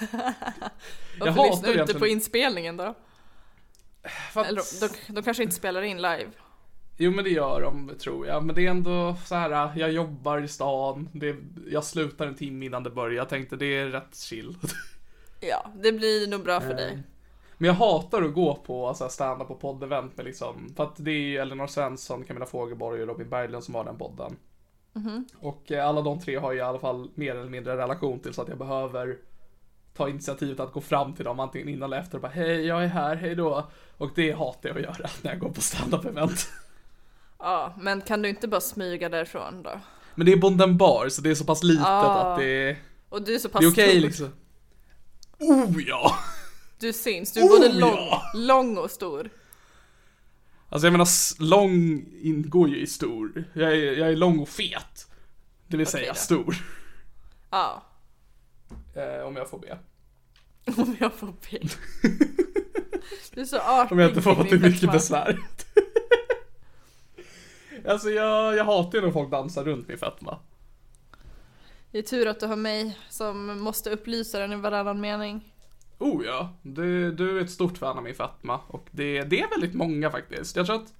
Varför hatar lyssnar du inte på inspelningen då? För att, Eller de, de, kanske inte spelar in live? Jo men det gör de tror jag. Men det är ändå så här. jag jobbar i stan. Det, jag slutar en timme innan det börjar. Jag tänkte det är rätt chill. Ja, det blir nog bra för dig. Men jag hatar att gå på så här, stand-up och poddevent med liksom, för att det är ju Elinor Svensson, Camilla Fogelborg och Robin Berglund som har den podden. Och eh, alla de tre har ju i alla fall mer eller mindre relation till så att jag behöver ta initiativet att gå fram till dem antingen innan eller efter och bara hej jag är här, hej då. Och det hatar jag att göra när jag går på stand-up event. Ja, men kan du inte bara smyga därifrån då? Men det är Bonden bar så det är så pass litet Ah. att det är, Och du är så pass det är okej stor. liksom. Oh ja! Du syns, du är både Oh, lång, ja. lång och stor. Alltså jag menar, lång ingår ju i stor. Jag är, jag är lång och fet. Det vill säga då. stor. Ja, Eh, om jag får be. om jag får be. Du är så artig Om jag inte får kring till mycket besvär. alltså jag, jag hatar ju när folk dansar runt min fetma. Det är tur att du har mig som måste upplysa den i varannan mening. Oh ja, du, du är ett stort fan av min fetma. Och det, det är väldigt många faktiskt. Jag tror att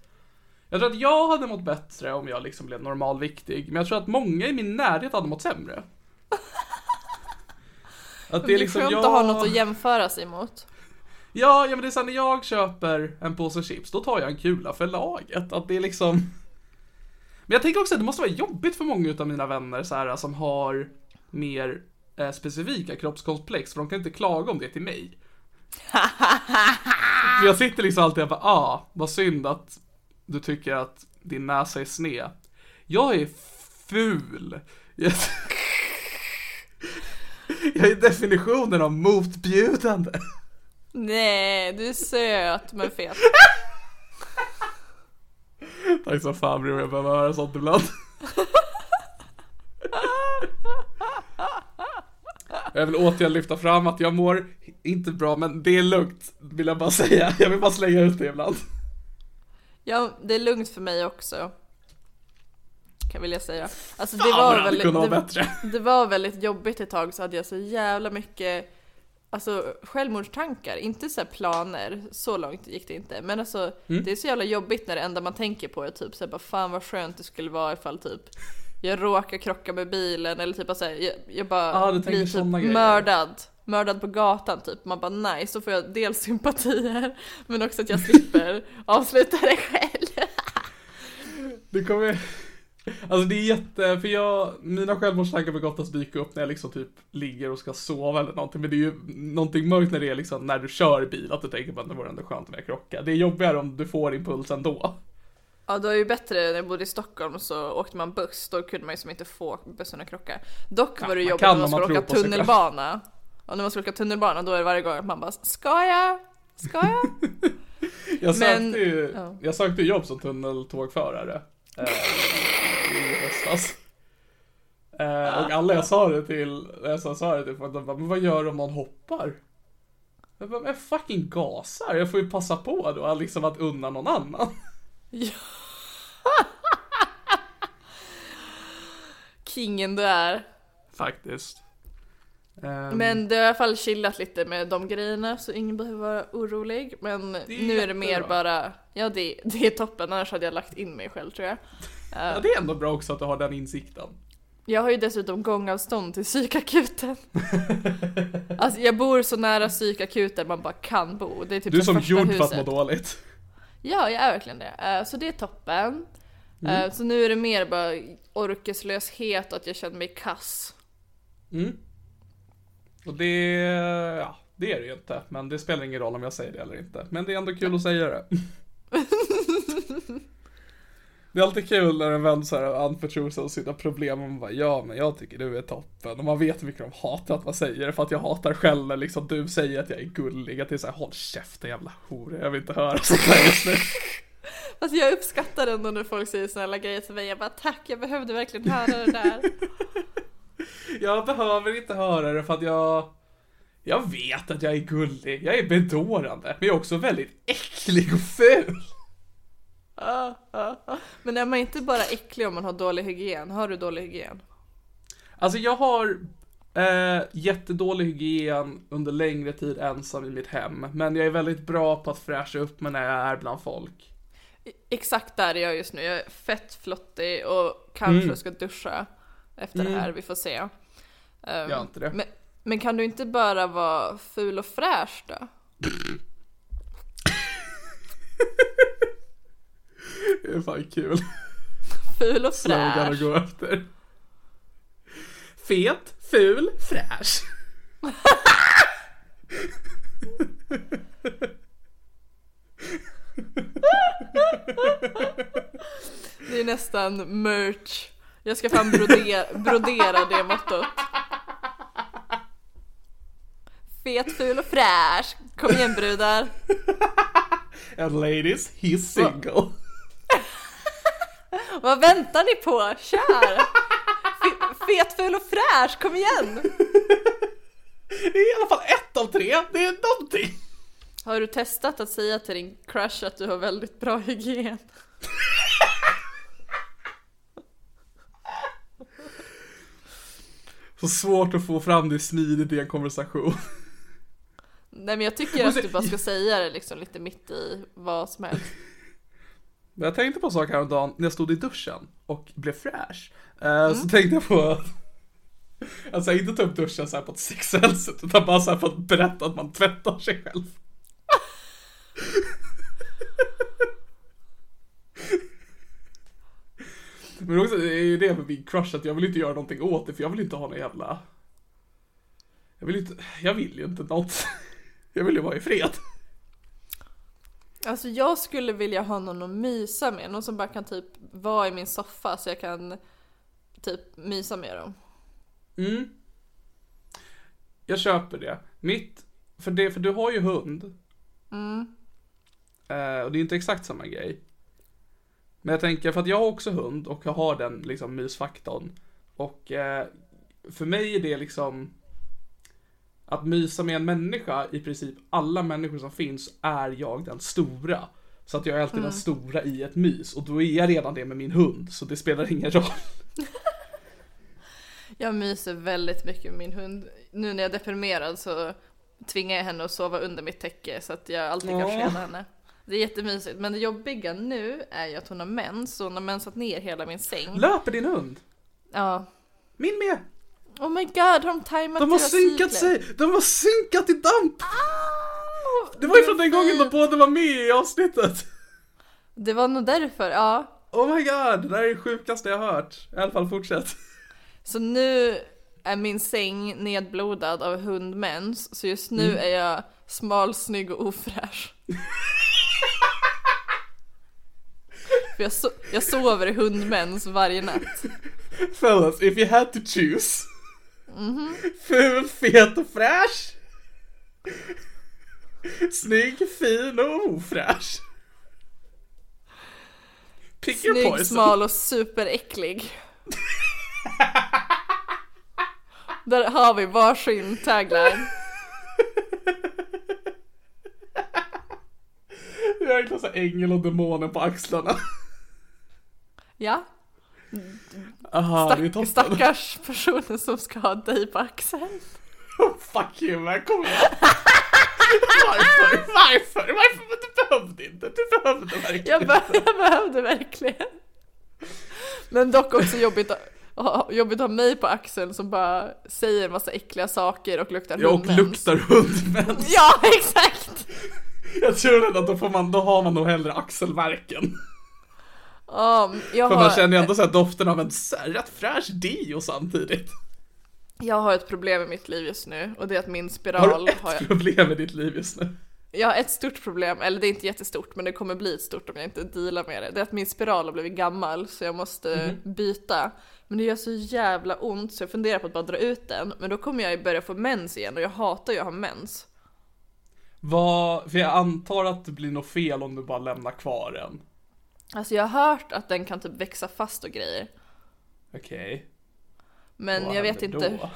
jag tror att jag hade mått bättre om jag liksom blev normalviktig. Men jag tror att många i min närhet hade mått sämre. Att Det är skönt att ha något att jämföra sig mot. Ja, ja men det är så här, när jag köper en påse chips, då tar jag en kula för laget. Att det är liksom... Men jag tänker också att det måste vara jobbigt för många utav mina vänner så här, som har mer eh, specifika kroppskomplex, för de kan inte klaga om det till mig. för jag sitter liksom alltid och bara, ah, vad synd att du tycker att din näsa är sned. Jag är ful. Jag, jag är definitionen av motbjudande. Nej, du är söt men fet. Tack så fan bror, jag behöver höra sånt ibland. Jag vill återigen lyfta fram att jag mår inte bra, men det är lugnt, vill jag bara säga. Jag vill bara slänga ut det ibland. Ja, det är lugnt för mig också. Kan vilja säga. Alltså det Fan, var, väldigt, det, bättre. det var väldigt jobbigt ett tag så hade jag så jävla mycket Alltså självmordstankar, inte så här planer, så långt gick det inte. Men alltså Mm. det är så jävla jobbigt när det enda man tänker på är typ såhär bara fan vad skönt det skulle vara ifall typ jag råkar krocka med bilen eller typ bara såhär, jag, jag bara Ah, blir typ grejer. mördad. Mördad på gatan typ. Man bara nice, så får jag dels sympatier men också att jag slipper avsluta det själv. Det kommer... Alltså det är jätte, för jag, mina självmordstankar brukar oftast dyka upp när jag liksom typ ligger och ska sova eller någonting. Men det är ju någonting mörkt när det är liksom när du kör bil, att du tänker på att det vore ändå skönt om jag krockar. Det är jobbigare om du får impuls ändå. Ja, det var ju bättre när jag bodde i Stockholm så åkte man buss, då kunde man ju som inte få bussen att krocka. Dock var det man jobbigt när man skulle åka tunnelbana. Och när man skulle åka tunnelbana då är det varje gång att man bara Ska jag? Ska jag? Jag sökte Men- ju, ja. jag sökte jobb som tunneltågförare. I höstas. Eh, och alla jag sa det till, jag sa, det till folk, de bara, men vad gör du om någon hoppar? Jag bara, men fucking gasar, jag får ju passa på då, liksom att unna någon annan. Ja. Kingen du är. Faktiskt. Ehm, Men det har i alla fall chillat lite med de grejerna så ingen behöver vara orolig. Men är nu är det mer bara, ja det, det är toppen, annars hade jag lagt in mig själv tror jag. Ja, det är ändå bra också att du har den insikten. Jag har ju dessutom gångavstånd till psykakuten. alltså jag bor så nära psykakuten man bara kan bo. Det är typ Du är som gjord för att må dåligt. Ja, jag är verkligen det. Eh, Så det är toppen. Mm. Eh, Så nu är det mer bara orkeslöshet och att jag känner mig kass. Mm. Och det, ja, det är det ju inte. Men det spelar ingen roll om jag säger det eller inte. Men det är ändå kul att säga det. Det är alltid kul när en vän så här anförtror sig sina problem och man bara ja men jag tycker du är toppen och man vet hur mycket de hatar att man säger det för att jag hatar själv när liksom du säger att jag är gullig att det är såhär håll käften jävla hora jag vill inte höra sånt där just nu. Fast jag uppskattar ändå när folk säger snälla grejer till mig. Jag bara tack, jag behövde verkligen höra det där. Jag behöver inte höra det för att jag Jag vet att jag är gullig, jag är bedårande men jag är också väldigt äcklig och ful. Men är man inte bara äcklig om man har dålig hygien? Har du dålig hygien? Alltså jag har eh, jättedålig hygien under längre tid ensam i mitt hem. Men jag är väldigt bra på att fräscha upp mig när jag är bland folk. Exakt där är jag just nu. Jag är fett flottig och kanske Mm. ska duscha efter det här. Vi får se. Um, Gör inte det. Men, men kan du inte bara vara ful och fräsch då? Det är fan kul. Ful och Slogan att fräsch. gå efter. Fet, ful, fräsch. Det är nästan merch. Jag ska fan brodera, brodera det mottot. Fet, ful och fräsch. Kom igen brudar. And ladies, he's single. Vad väntar ni på? Kör! Fe- Fet, ful och fräsch, kom igen! Det är i alla fall ett av tre, det är någonting. Har du testat att säga till din crush att du har väldigt bra hygien? Så svårt att få fram det smidigt i en konversation. Nej men jag tycker att du bara ska säga det liksom lite mitt i vad som helst. Men jag tänkte på en sak häromdagen när jag stod i duschen och blev fräsch. Eh, Så tänkte jag på att Alltså inte ta upp duschen så här på ett sexuellt sätt utan bara så här för att berätta att man tvättar sig själv. Men också, det är ju det med min crush att jag vill inte göra någonting åt det för jag vill inte ha någon jävla Jag vill inte, jag vill ju inte något Jag vill ju vara i fred Alltså jag skulle vilja ha någon att mysa med, någon som bara kan typ vara i min soffa så jag kan typ mysa med dem. Mm. Jag köper det. Mitt, för, det, för du har ju hund. Eh, och det är inte exakt samma grej. Men jag tänker, för att jag har också hund och jag har den liksom mysfaktorn. Och eh, för mig är det liksom att mysa med en människa, i princip alla människor som finns, är jag den stora. Så att jag är alltid den stora i ett mys och då är jag redan det med min hund, så det spelar ingen roll. Jag myser väldigt mycket med min hund. Nu när jag är deprimerad så tvingar jag henne att sova under mitt täcke så att jag alltid kan freda henne. Det är jättemysigt. Men det jobbiga nu är ju att hon har mens, så hon har mensat ner hela min säng. Löper din hund? Ja. Min med! Oh my god, har de tajmat De har synkat cykler? sig! De har synkat i damp! Ah, Det var ju från den gången de båda var med i avsnittet! Det var nog därför, ja. Oh my god, det där är det sjukaste jag hört. I alla fall fortsätt. Så nu är min säng nedblodad av hundmens, så just nu Mm. är jag smal, snygg och ofräsch. För jag, so- jag sover i hundmens varje natt. Fellas, if you had to choose. Ful, fet och fräsch. Snygg, fin och ofräsch. Pick Snygg, smal och superäcklig. Där har vi varsin tagline. Jag har egentligen så här ängel och demonen på axlarna. Ja, Aha, stack, stackars personen som ska ha dig på axeln. Fuck you man, kom igen. Varför? Varför? Varför? Men Du behövde inte. Du behövde verkligen Jag, be- jag behövde verkligen. Men dock också jobbigt jobbigt att ha mig på axeln som bara säger en massa äckliga saker och luktar Ja, och hundmens. luktar hundmens. Ja, exakt! Jag tror att då, får man, då har man nog hellre axelverken. Ja, jag För man har, känner ju ändå så doften av en rätt fräsch deo samtidigt. Jag har ett problem i mitt liv just nu och det är att min Har spiral du ett har jag... problem i ditt liv just nu? Jag har ett stort problem, eller det är inte jättestort men det kommer bli ett stort om jag inte dealar med det. Det är att min spiral har blivit gammal så jag måste byta. Men det gör så jävla ont så jag funderar på att bara dra ut den. Men då kommer jag börja få mens igen och jag hatar ju att ha mens. Vad, för jag antar att det blir något fel om du bara lämnar kvar den. Alltså jag har hört att den kan typ växa fast och grejer. Okej. Men Vad jag vet inte. då?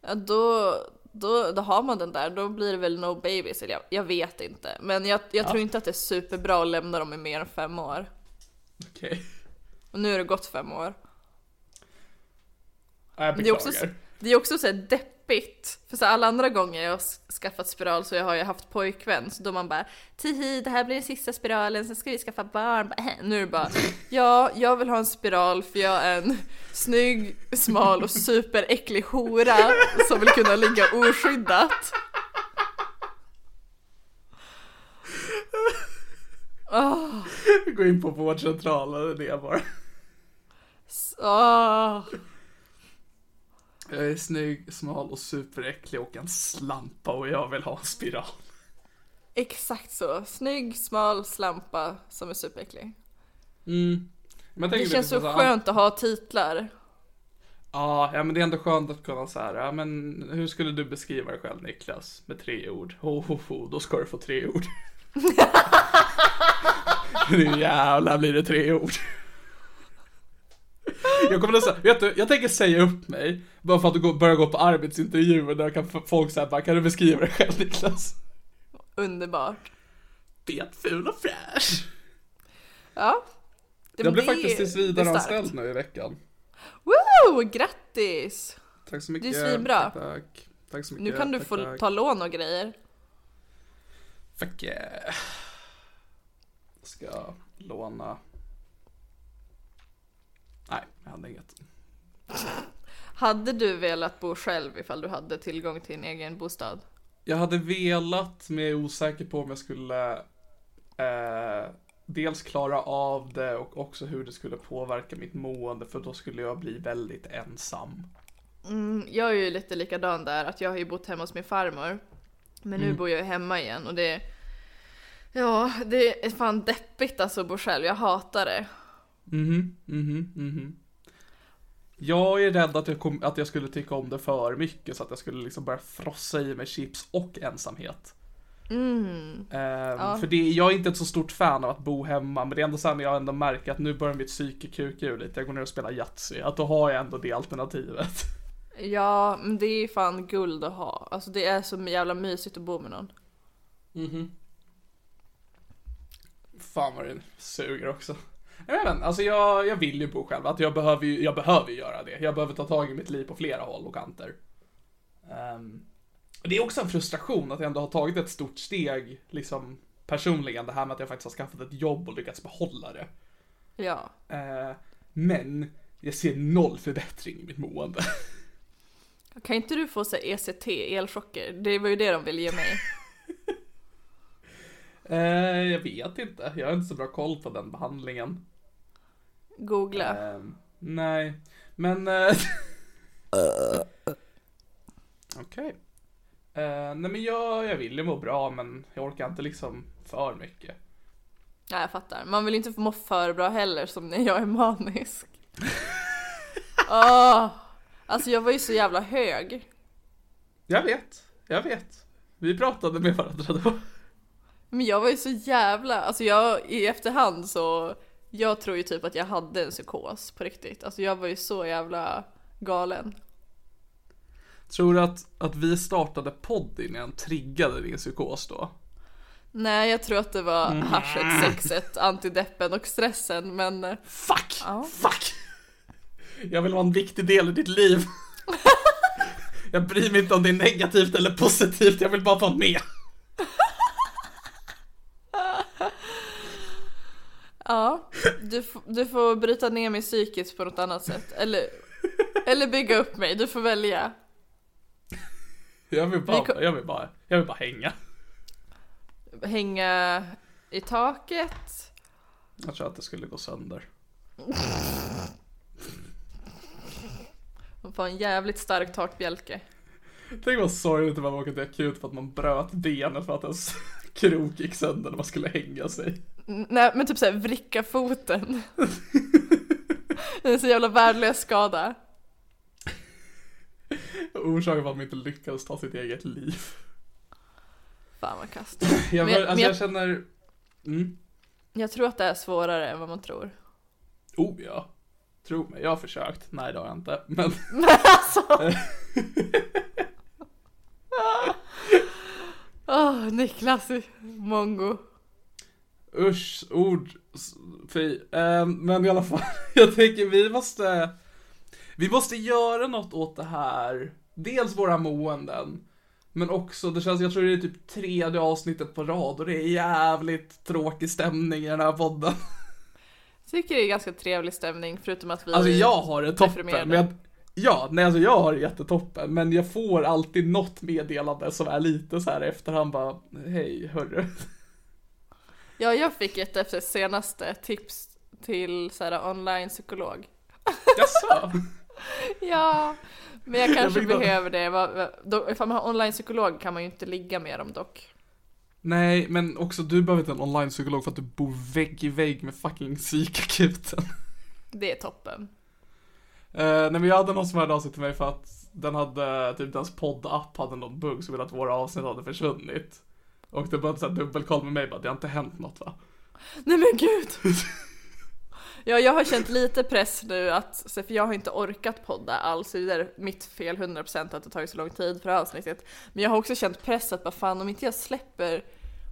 Ja, då, då, då har man den där, då blir det väl no babies, eller jag, jag vet inte. Men jag, jag tror inte att det är superbra att lämna dem i mer än fem år. Okej. Och nu har det gått fem år. Ja, Jag Men det är också, beklagar. det är också så här deppigt. För så alla andra gånger jag har skaffat spiral så jag har jag haft pojkvän. Så då man bara Tihi, det här blir den sista spiralen, sen ska vi skaffa barn. Bara, "Äh." Nu är det bara Ja, jag vill ha en spiral för jag är en snygg, smal och superäcklig hora som vill kunna ligga oskyddat. Åh, Gå in på vårdcentralen, det är bara. åh. Jag är snygg, smal och superäcklig och en slampa och jag vill ha en spiral. Exakt så. Snygg, smal slampa som är superäcklig. Mm. Det tänker känns så här- skönt att ha titlar. Ja, ja, men det är ändå skönt att kunna så här, ja men hur skulle du beskriva dig själv Niklas? Med tre ord. Ho, ho, ho, då ska du få tre ord. nu jävlar blir det tre ord. Jag kommer att säga, vet du, jag tänker säga upp mig bara för att gå, börja gå på arbetsintervjuer där kan folk säga bara, kan du beskriva dig själv Niklas? Underbart. Bet, ful och fräsch. Ja. Det- Jag blev faktiskt tills det är vidare starkt. anställd nu i veckan. Woo! Grattis! Tack så mycket. Det är svinbra. Tack, tack. Tack så mycket. Nu kan du tack, få tack. ta lån och grejer. Fuck yeah. Ska låna? Nej, jag hade inget. Hade du velat bo själv ifall du hade tillgång till en egen bostad? Jag hade velat, men jag är osäker på om jag skulle eh, dels klara av det och också hur det skulle påverka mitt mående, för då skulle jag bli väldigt ensam. Mm, jag är ju lite likadan där, att jag har ju bott hemma hos min farmor. Men Mm. nu bor jag ju hemma igen och det... Ja, det är fan deppigt alltså att bo själv. Jag hatar det. Mhm, mhm, mhm. Jag är rädd att jag, kom, att jag skulle tycka om det för mycket så att jag skulle liksom börja frossa i mig chips och ensamhet. Mm. Ehm, För det, jag är inte ett så stort fan av att bo hemma, men det är ändå så här jag ändå märker att nu börjar mitt psyke kuka ur lite. Jag går ner och spelar Yatzy, att då har jag ändå det alternativet. Ja, men det är fan guld att ha. Alltså det är så jävla mysigt att bo med någon. Fan vad det suger också. Jag vet inte, alltså jag, jag vill ju bo själv, att jag behöver ju, jag behöver göra det. Jag behöver ta tag i mitt liv på flera håll och kanter. Ehm, det är också en frustration att jag ändå har tagit ett stort steg, liksom personligen, det här med att jag faktiskt har skaffat ett jobb och lyckats behålla det. Ja. Eh, men jag ser noll förbättring i mitt mående. Kan inte du få så ECT, elchocker? Det var ju det de ville ge mig. Eh, jag vet inte, jag har inte så bra koll på den behandlingen. Googla. Eh, nej, men... Eh, Okej. Eh, nej men jag, jag vill ju må bra men jag orkar inte liksom för mycket. Ja, jag fattar. Man vill inte må för bra heller som när jag är manisk. Åh! Alltså jag var ju så jävla hög. Jag vet, jag vet. Vi pratade med varandra då. Men jag var ju så jävla, alltså jag i efterhand så, jag tror ju typ att jag hade en psykos på riktigt. Alltså jag var ju så jävla galen. Tror du att, att vi startade podden triggade din psykos då? Nej, jag tror att det var haschet, sexet, antideppen och stressen, men eh, Fuck! Ja. Fuck! Jag vill vara en viktig del i ditt liv. Jag bryr mig inte om det är negativt eller positivt, jag vill bara vara med. Ja, du, du får bryta ner mig psykiskt på något annat sätt. Eller, eller bygga upp mig, du får välja. Jag vill bara, jag vill bara, jag vill bara hänga. Hänga i taket. Jag tror att det skulle gå sönder. får en jävligt stark takbjälke. Tänk vad sorgligt det var att åka till akut för att man bröt benet för att ens krok gick sönder när man skulle hänga sig. Nej men typ såhär vricka foten. det är en så jävla värdelös skada. Orsaken var att man inte lyckades ta sitt eget liv. Fan vad kast. Jag, Men- alltså men jag, jag- känner... Mm. Jag tror att det är svårare än vad man tror. Oh ja. Tro mig, jag har försökt. Nej det har jag inte. Men alltså! Åh, Niklas mongo. usch, ord, fy. Eh, men i alla fall, jag tänker vi måste... Vi måste göra något åt det här. Dels våra måenden. Men också, det känns, jag tror det är typ tredje avsnittet på rad och det är jävligt tråkig stämning i den här podden. Tycker det är ganska trevlig stämning förutom att vi Alltså jag har det toppen, men jag, ja, nej alltså jag har det jättetoppen, men jag får alltid något meddelande som är lite så här efterhand bara, hej hörru. Ja, jag fick ett efter senaste tips till så här online psykolog. Jaså? Ja, men jag kanske då- behöver det. Ifall man har online psykolog kan man ju inte ligga med dem dock. Nej, men också du behöver inte en online-psykolog för att du bor vägg i vägg med fucking psykakuten. Det är toppen. Uh, nej men jag hade någon som hörde av sig till mig för att den hade, typ deras poddapp hade någon bugg som ville att våra avsnitt hade försvunnit. Och det började såhär dubbelkoll med mig bara, det har inte hänt något va? Nej men gud! Ja, jag har känt lite press nu att, för jag har inte orkat podda alls, det är mitt fel 100% att det tagit så lång tid för avsnittet. Men jag har också känt press att bara fan om inte jag släpper,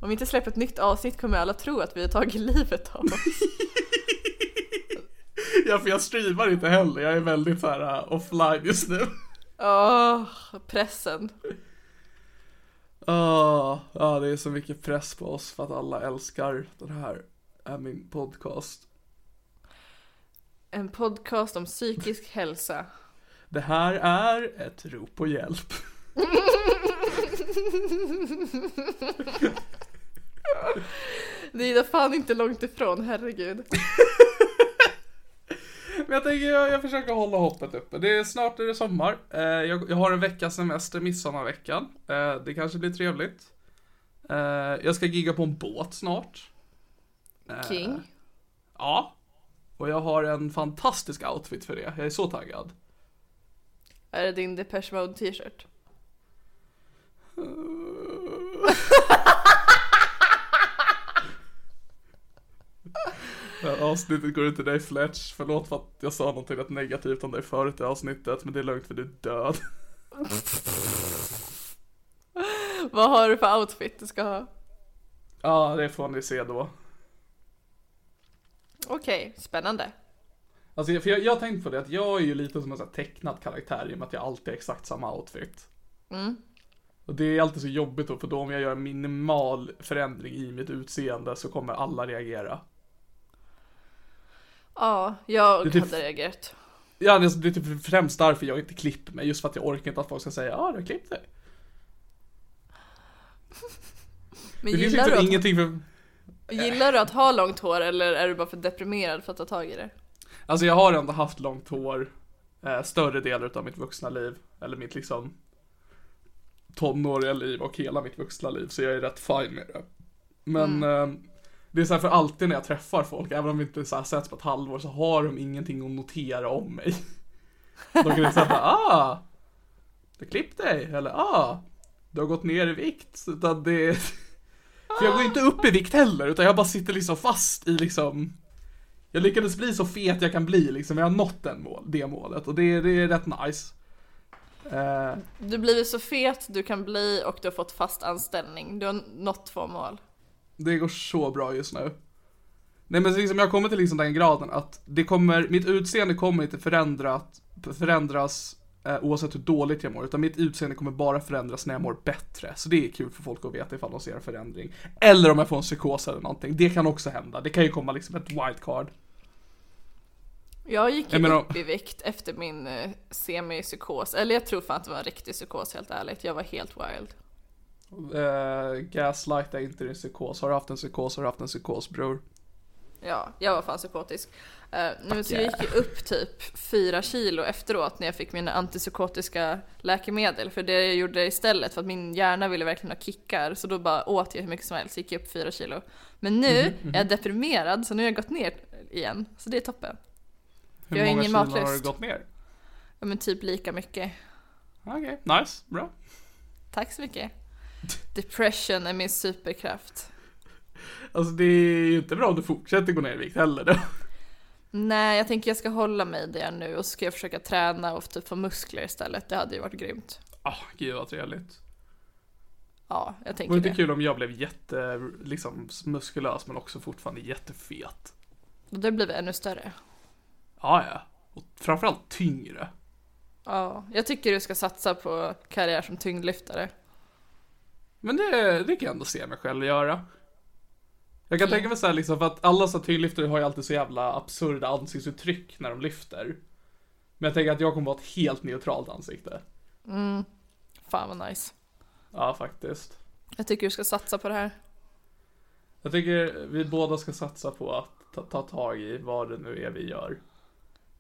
om vi inte släpper ett nytt avsnitt kommer alla tro att vi har tagit livet av oss. Ja för jag streamar inte heller, jag är väldigt såhär uh, offline just nu. Åh, pressen. Ah, Ja, det är så mycket press på oss för att alla älskar den här, är min podcast. En podcast om psykisk hälsa. Det här är ett rop på hjälp. Det är fan inte långt ifrån, herregud. Men jag tänker, jag, jag försöker hålla hoppet uppe. Det är snart är det sommar. Eh, jag, jag har en veckas semester, midsommarveckan. Eh, det kanske blir trevligt. Eh, jag ska gigga på en båt snart. Eh, King. Ja. Och jag har en fantastisk outfit för det. Jag är så taggad. Är det din Depeche Mode t-shirt? Det här avsnittet går ut till dig Fletch. Förlåt för att jag sa någonting rätt negativt om dig förut i avsnittet. Men det är lugnt för du är död. Vad har du för outfit du ska ha? Ja, det får ni se då. Okej, spännande. Alltså, för jag, jag har tänkt på det att jag är ju lite som en sån här tecknad karaktär i och med att jag alltid har exakt samma outfit. Mm. Och det är alltid så jobbigt då, för då om jag gör en minimal förändring i mitt utseende så kommer alla reagera. Ja, jag Det typ- hade reagerat. Ja, det är, typ främst därför jag inte klipper mig, just för att jag orkar inte att folk ska säga ja, du har klippt dig. Men Det finns gillar du, liksom att, ingenting för... gillar du att ha långt hår eller är du bara för deprimerad för att ta tag i det? Alltså jag har ändå haft långt hår eh, större delar av mitt vuxna liv. Eller mitt liksom tonåriga liv och hela mitt vuxna liv. Så jag är rätt fine med det. Men eh, det är så här för alltid när jag träffar folk, även om vi inte så här setts på ett halvår, så har de ingenting att notera om mig. De kan inte säga ah, du har klippt dig, eller ah, du har gått ner i vikt. Utan det För jag går inte upp i vikt heller, utan jag bara sitter liksom fast i liksom jag lyckades bli så fet jag kan bli liksom, jag har nått den mål, det målet och det, det är rätt nice. Eh, Du blir så fet du kan bli och du har fått fast anställning. Du har nått två mål det går så bra just nu. Nej men liksom, jag har kommit till liksom den graden att det kommer, mitt utseende kommer inte förändrat, förändras eh, oavsett hur dåligt jag mår, utan mitt utseende kommer bara förändras när jag mår bättre. Så det är kul för folk att veta ifall de ser en förändring. Eller om jag får en psykos eller någonting, det kan också hända. Det kan ju komma liksom ett wildcard. Jag gick ju menar- upp i vikt efter min eh, semipsykos. Eller jag tror fan att det var en riktig psykos helt ärligt. Jag var helt wild. Uh, gaslight är inte din psykos. Har du haft en psykos har du haft en psykos bror. Ja, jag var fan psykotisk. Uh, nu, så jag gick ju upp typ fyra kilo efteråt när jag fick mina antipsykotiska läkemedel. För det jag gjorde istället, för att min hjärna ville verkligen ha kickar, så då bara åt jag hur mycket som helst, gick jag upp fyra kilo. Men nu mm -hmm. är jag deprimerad, så nu har jag gått ner igen. Så det är toppen. Hur jag många kilo har du gått ner? Ja men typ lika mycket. Okej, okay, nice, bra. Tack så mycket. Depression är min superkraft. Alltså det är ju inte bra om du fortsätter gå ner i vikt heller då. Nej, jag tänker jag ska hålla mig där nu och så ska jag försöka träna och typ få muskler istället. Det hade ju varit grymt. Ja, oh, gud vad trevligt. Ja, jag tänker det. Det kul om jag blev jätte, liksom muskulös men också fortfarande jättefet. Det blir ännu större. Ja, ja. Och framförallt tyngre. Ja, jag tycker du ska satsa på karriär som tyngdlyftare. Men det, det kan jag ändå se mig själv göra. Jag kan mm. tänka mig såhär liksom, för att alla som tyngdlyftare har ju alltid så jävla absurda ansiktsuttryck när de lyfter. Men jag tänker att jag kommer vara ett helt neutralt ansikte. Mm. Fan vad nice. Ja, faktiskt. Jag tycker du ska satsa på det här. Jag tycker vi båda ska satsa på att ta, ta tag i vad det nu är vi gör.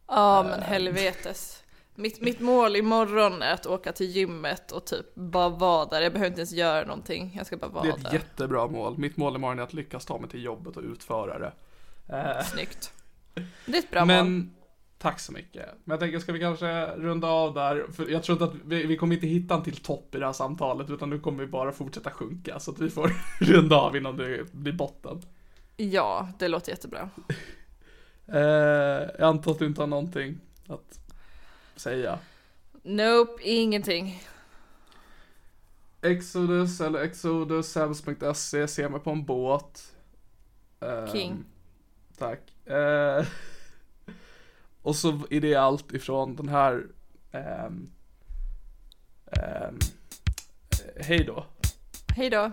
Ja, men helvetes. Mitt, mitt mål imorgon är att åka till gymmet och typ bara vara där. Jag behöver inte ens göra någonting. Jag ska bara vara där. Det är ett där. jättebra mål. Mitt mål imorgon är att lyckas ta mig till jobbet och utföra det. Eh. Snyggt. Det är ett bra Men, mål. Tack så mycket. Men jag tänker, ska vi kanske runda av där? För jag tror inte att vi, vi kommer inte hitta en till topp i det här samtalet, utan nu kommer vi bara fortsätta sjunka. Så att vi får runda av innan det blir botten. Ja, det låter jättebra. eh, jag antar att du inte har någonting att säga? Nope, ingenting. Exodus eller exodushems.se ser mig på en båt. King. Um, tack. Uh, och så är det allt ifrån den här um, um, Hej då. Hej då.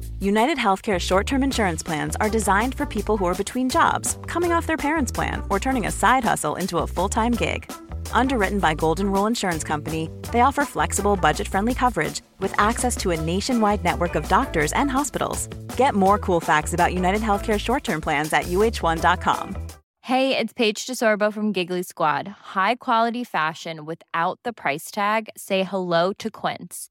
United Healthcare short term insurance plans are designed for people who are between jobs, coming off their parents' plan, or turning a side hustle into a full time gig. Underwritten by Golden Rule Insurance Company, they offer flexible, budget friendly coverage with access to a nationwide network of doctors and hospitals. Get more cool facts about United Healthcare short term plans at uh1.com. Hey, it's Paige DeSorbo from Giggly Squad. High quality fashion without the price tag? Say hello to Quince.